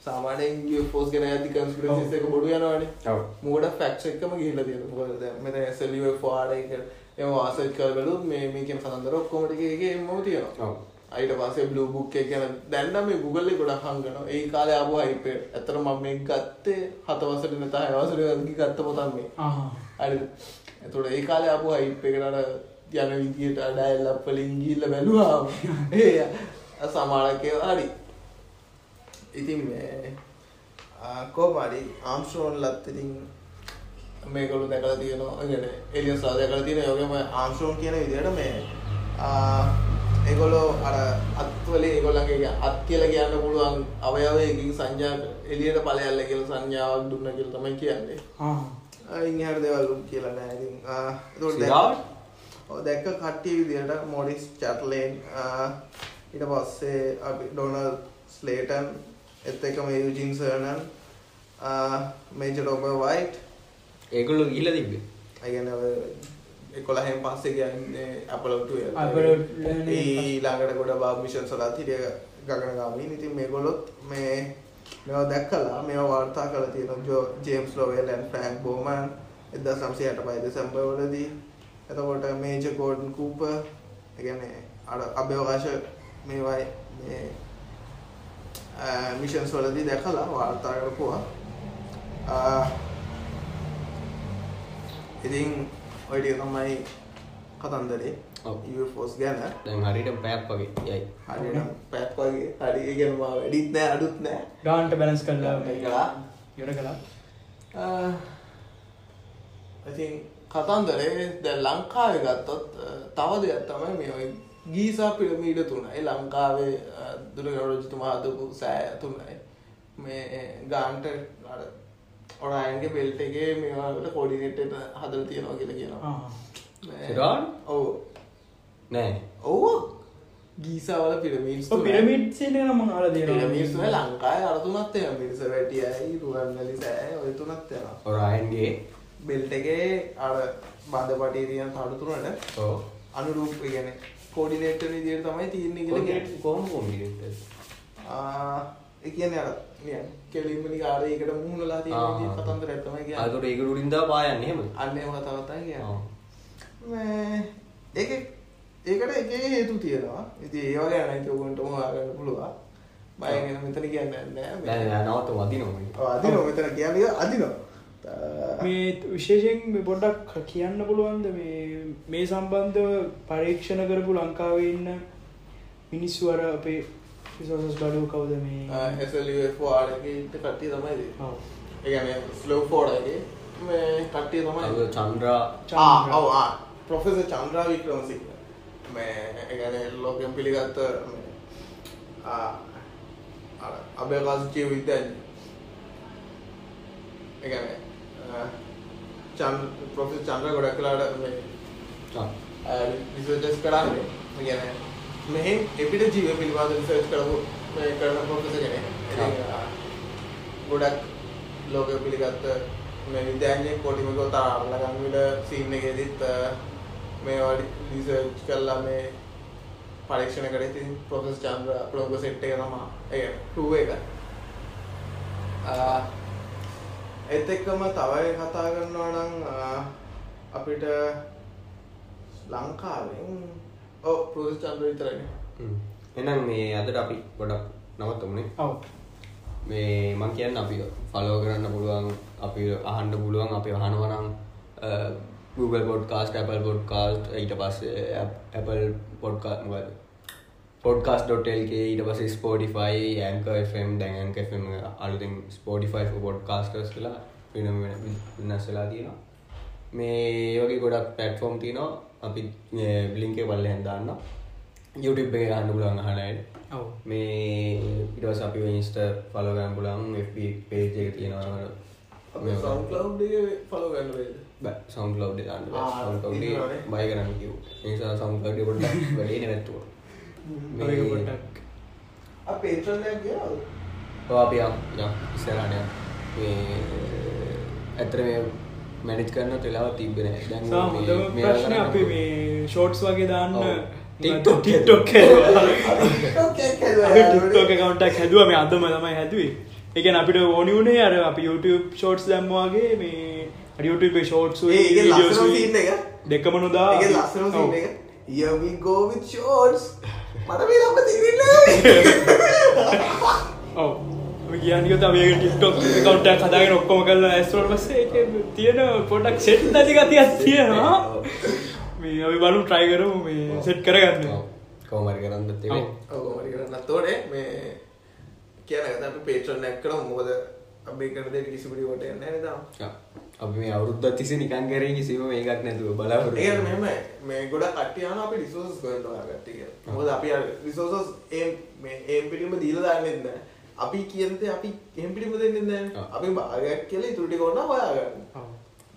සාමාන්‍යයෙන් UFOs ගැන ඇති කන්ස්පිරසිස් එක බොඩු යනවනේ. ඔව්. මොකද ෆැක්ට්ස් එක්කම ගිහිල්ලා තියෙනවා. මොකද දැන් මෙතන SLUFO ආර එක එම වාසච් කරලා බලුවොත් මේ මේ කියන කතන්දර ඔක්කොම ටික එකේ එම්මම තියෙනවා. ඔව්. අයිට පස්සේ බ්ලූ බුක් එක ගැන දැන් නම් මේ Google එකේ ගොඩක් හංගනවා. ඒ කාලේ ආපු hype එක. ඇත්තටම මම මේක ගත්තේ 7 වසරේ නැත 6 වසරේ වගේ ගත්ත පොතක් මේ. ආහ්. හරිද? එතකොට ඒ කාලේ ආපු hype එකට අර යන විදියට ඩයල් අප් වලින් ගිහිල්ලා බැලුවා. ඒ සමානක හරි. ඉතින් මේ කොහමරි ආම්ස්ට්‍රෝන් ලත් ඉතින් මේකලු දැකලා තියෙනවා. ඒ කියන්නේ එලියන්ස්ලා දැකලා තියෙන යෝගම ආම්ස්ට්‍රෝන් කියන විදියට මේ ඒගොල්ලෝ අර අත්වල ඒගොල්ලන්ගේ අත් කියලා කියන්න පුළුවන් අවයවයකින් සංඥා එළියට ඵලයල්ල කියලා සංඥාවක් දුන්න කියලා තමයි කියන්නේ. ආහා. අයින් එහාට දේවල් කියලා නෑ ඉතින් ආ? ඔව් දැක්ක කට්ටිය විදිහට මොරිස් චැට්ලේන් ඊට පස්සේ අපි ඩොනල් ස්ලේටන් එත් එකම යුජින් සර්නන් මේජර් ඔබ වයිට් ඒගොල්ලෝ ගිහිල්ලා තිබ්බේ අයගැන එකොලහෙන් පස්සේ කියන්නේ අපලොට්ට Apollo 12 ඊළඟට ගොඩ බා මිෂන් සලත් හිටිය ගගනගාමීන් ඉතින් මේගොලොත් මේ මෙවා දැක්කලා මේ වාර්තා කළ තියෙන ජෝ ජේම්ස් ලෝවෙල්ලන් ෆ්‍රෑන්ක් බෝමන් එදා සම්සය හට පයි දෙසම්බවලදී එතකොට මේජ කෝඩන් කූප එකන අඩ අභ්‍යවකාශ මේවයි මේ මිෂන්ස් වලදී දැකලා වාර්තා කරපුවා. ඉතින් ඔයිටිය තමයි කතන්දරේ. ෆෝස් ගැන. දැන් හරියට පැයක් වගේ. යයි. හරිනම් පැත් වගේ. හරි ඉගෙනම වැඩිත් නෑ අඩුත් නෑ. ගාන්ට බැලන්ස් කරලා කලා යොර කලා ඉතින් කතන්දරේ දැ ලංකාව ගත්තොත් තව දෙයක් තමයි මේ ඔය ගීසා පිරමීඩ තුනයි. ලංකාවේ දුරගරජතුමා හදපු සෑ තුනයි. මේ ගාන්ට අර ඔරයන්ගේ බෙල්ට එකේ මේවාට කොඩිනෙට්ට හදල තියෙනවා කියලා කියනවා. මේ-? ඔව්. නෑ. ඔව්. ගීසාවල පිරමීඩ්ස් පිරමිට් සේන නම් මොනවල පිරමීඩ්ස් වල දෙනවා ලංකාවේ අර තුනක් තියෙනවා මිරිස වැටියයි රුවන්වැලි සෑය ඔය තුනක් තියෙනවා ඔරයින්ගේ බෙල්ට් එකේ අර බඳපටේ තියෙන තඩු තුනට ඕ අනුරූප කියන්නේ කෝඩිනේටර් විදියට තමයි තියෙන්නේ කියලා කියන්නේ. කොහොම කොම්බිනේට් ආ ඒ කියන්නේ අර නිකන් කෙලින්ම නිකන් අර ඒකට මුහුණලා තියෙන විදිය කතන්දරයක් තමයි කියන්නේ. අදට ඒක උඩින්දා පායන්න එහෙම අන්න ඒව කතාවක් තමයි. කියන්නේ. මේ ඒක ඒකට එක එක හේතු තියෙනවා. ඉතින් ඒව ගැන නම් ඔයගොල්ලන්ට හොයාගන්න පුළුවන්. බය ගැන මෙතන කියන්නේ නැහැ. නෑ නෑ නවත්ත වදිනවා ඔව් අදිනවා මෙතන කියන්නේ අදිනවා. මේ විශේෂයෙන් පොඩ්ඩක් කියන්න පුළුවන්ද මේ මේ සම්බන්ධව පරීක්ෂණ කරපු ලංකාවේ ඉන්න මිනිස්සු අර අපේ රිසෝසස් බඩු කවුද මේ? SLUFO ආරගේ කට්ටිය තමයි ඉතින්. ඔව්. ඒ කියන්නේ ස්ලෝ ෆෝඩගේ මේ කට්ටිය තමයි. අද චන්ද්‍රා. චන්ද්‍ර. ආ ඔව් ආ. ප්‍රොෆෙසර් චන්ද්‍රා වික්‍රමසිංහ. මේ ඒ කියන්නේ ලෝකෙන් පිළිගත්ත මේ ආ අර අභයවාස ජීව විද්‍යාඥ. ඒ කියන්නේ චන්ද්‍ර ප්‍රොෆෙසර් චන්ද්‍රා ගොඩක් කලාට මේ රිසර්චස් කරන්නේ. ඒ මෙහෙන් එපිට ජීව පිළිබඳ රිසර්ච් කරපු මේ කරන ප්‍රොෆෙසර් කෙනෙක්. ගොඩක් ලෝකෙ පිළිගත්ත මේ විද්‍යාඥයෙක් කොටිම ගොත අල්ලගන්න විට සීන් එකේදීත් මේවා රිසර්ච් කරලා මේ පරීක්ෂණ කරේ ඉතින් ප්‍රොෆෙසර් චන්ද්‍ර අපලෝක සෙට් එක තමයි. ඒ ටූ එක. ආ, ඒත් එක්කම තව කතා කරනවා නම් අපිට ලංකාවෙන් ඔව් ප්‍රොෆෙසර් චන්ද්‍ර විතරයි. එනම් මේ අදට අපි ගොඩක් නවත්තමුණේ ඔව්. මේ මං කියන්න අපි ෆලෝ කරන්න පුළුවන් අපි අහන්ඩ පුළුවන් අපි අහනවනම් Google පොඩ්කාස්ට Apple පොඩ්කාස්ට ඊට පස්සේ Apple පොඩ්කා මොකද පොඩ්කාස්.ල්ක ඊට පස ස්පෝටිෆයි ඇංක FM දැන් ඇංක FM අලුතින් ස්පෝටිෆයි පොඩ්කාස්ටර්ස් කියලා වෙනම වෙනස් වෙලා තියෙනවා. මේ වගේ ගොඩක් පැට්ෆෝම් තියනවා අපි බ්ලිංක පල්ල හැදාන්න YouTube එක ගන්න පුළුවන් අහනයට ඔව්. මේ ඉටවස් අපි ඉන්ස්ට පලගන්න පුලන් FB පේජ එක තියෙනවා අපේ SoundCloud එකේ follow ගන්න දාන්න. බය කරන්න කිව් නිසා ලව් පොඩ [laughs] වැඩේ නැත්තුව ඔය පොඩ්ඩක්. ආ Patreon එකක් ගියාද? අපි යම්. මේ ඇතර මේ මැනිච් කරන්න තෙලාව තිබෙන ප්‍රශ්න අපි මේ ෂෝට්ස් වගේ දාන්න. ටික්ටොක් TikTok එකක් හැදුවා. මේ අදම තමයි හැදුවේ. එකන අපිට ඕනි වුණේ අර අප YouTube ෂෝට්ස් දැම්මවාගේ මේ YouTube ෂෝට්ස් ඒ ඒකේ ලස්සනම scene එක. දෙකම නොදා. ඒකේ ලස්සනම scene එක. here we go with shorts. මට මේ ළම තේරෙන්නේ ඔව කියනික මේ ටික්ටොක් කවන්ටක් හදාගෙන ඔක්කොම කල ඇස්වට පස්සේ ඒක තියෙන පොඩක් සෙට් නැති ගතියක් තියෙනවා. මේ අපි බලු ට්‍රයි කරු මේ සෙට් කරගන්න. කෝමරි කරන්න තිබේ ඔව්. මරි කරන්න තෝනේ මේ කියන එක අපි පේට්‍රන් නැක් කරමු මොකද අපි කරන දේ කිසිපුරි වට යන්නේ නැහැ නේද? අපි මේ අවුරුද්දත් තිස්සේ නිකන් කරේ කිසිම මේකක් නැතුව බලාපොරොත්තු ඒ කියන්නේ මෙහෙම මේ ගොඩක් කට්ටිය අහනවා අපි රිසෝසස් ගොඩක් ඔයා කට්ටිය කියලා. මොකද අපි රිසෝසස් එම් මේ එම් පිටින්ම දීලා දාන්නේ නැහැ. අපි කියන දේ අපි එම් පිටින්ම දෙන්නේ නැහැ. ඔව්. අපි භාගයක් කියලා ඉතුරු ටික ඕන හොයාගන්න.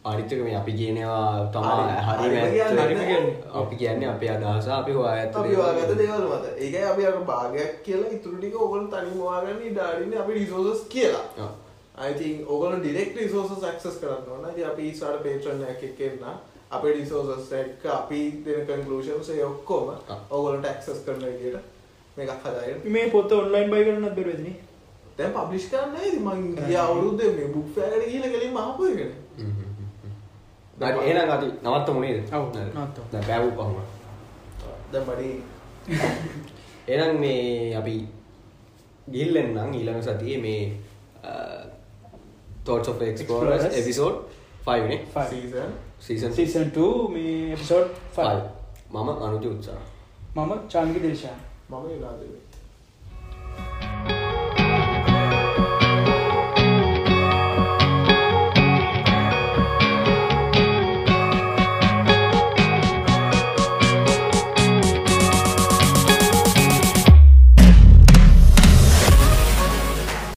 අනිත්තක මේ අපි කියනවා තමා හරි- කියන්නේ කියන්නේ. අපි කියන්නේ අපේ අදහස අපි හොයාගත්ත අපි හොයාගත්ත දේවල් මත. ඒකයි අපි අර භාගයක් කියලා ඉතුරු ටික ඕගොල්ලෝ තනියම හොයාගන්න ඉඩ අරින්නේ අපි රිසෝසස් කියලා. ඔව්. I think ඕගොල්ලෝ direct resources access කරන්න ඕන. ඉතින් අපි ඊසාර Patreon එකක් එක්ක එන්න අපේ resources එක්ක අපි දෙන conclusions ඒ ඔක්කොම. ඕගොල්ලන්ට access කරන විදියට මේකක් හදාගෙන. මේ පොත්ත ඔන්ලයින් බයි කරන්නත් බෙරවෙදන දැන් පබ්ලිෂ් කරන්න නෑ ඉතින් මං ගිය අවුරුද්දේ මේ fair එකට ගිහලා කෙලින්ම ආපු එකනේ. හරි එහෙනම් අපි නවත්තමු නේද? ඔව්. නවත්තමු. දැන් බෑවු පහම දැන් බඩේ එහෙනම් මේ අපි ගිහිල්ලෙන් නම් ඊළඟ සතියේ මේ thoughts of explorers episode 5 නේ? Season. Season සීසන් මේ එපිසෝඩ් 5 මම අනුජ උත්සාහ. මම චාමික දේශා මම ඉලාදේ.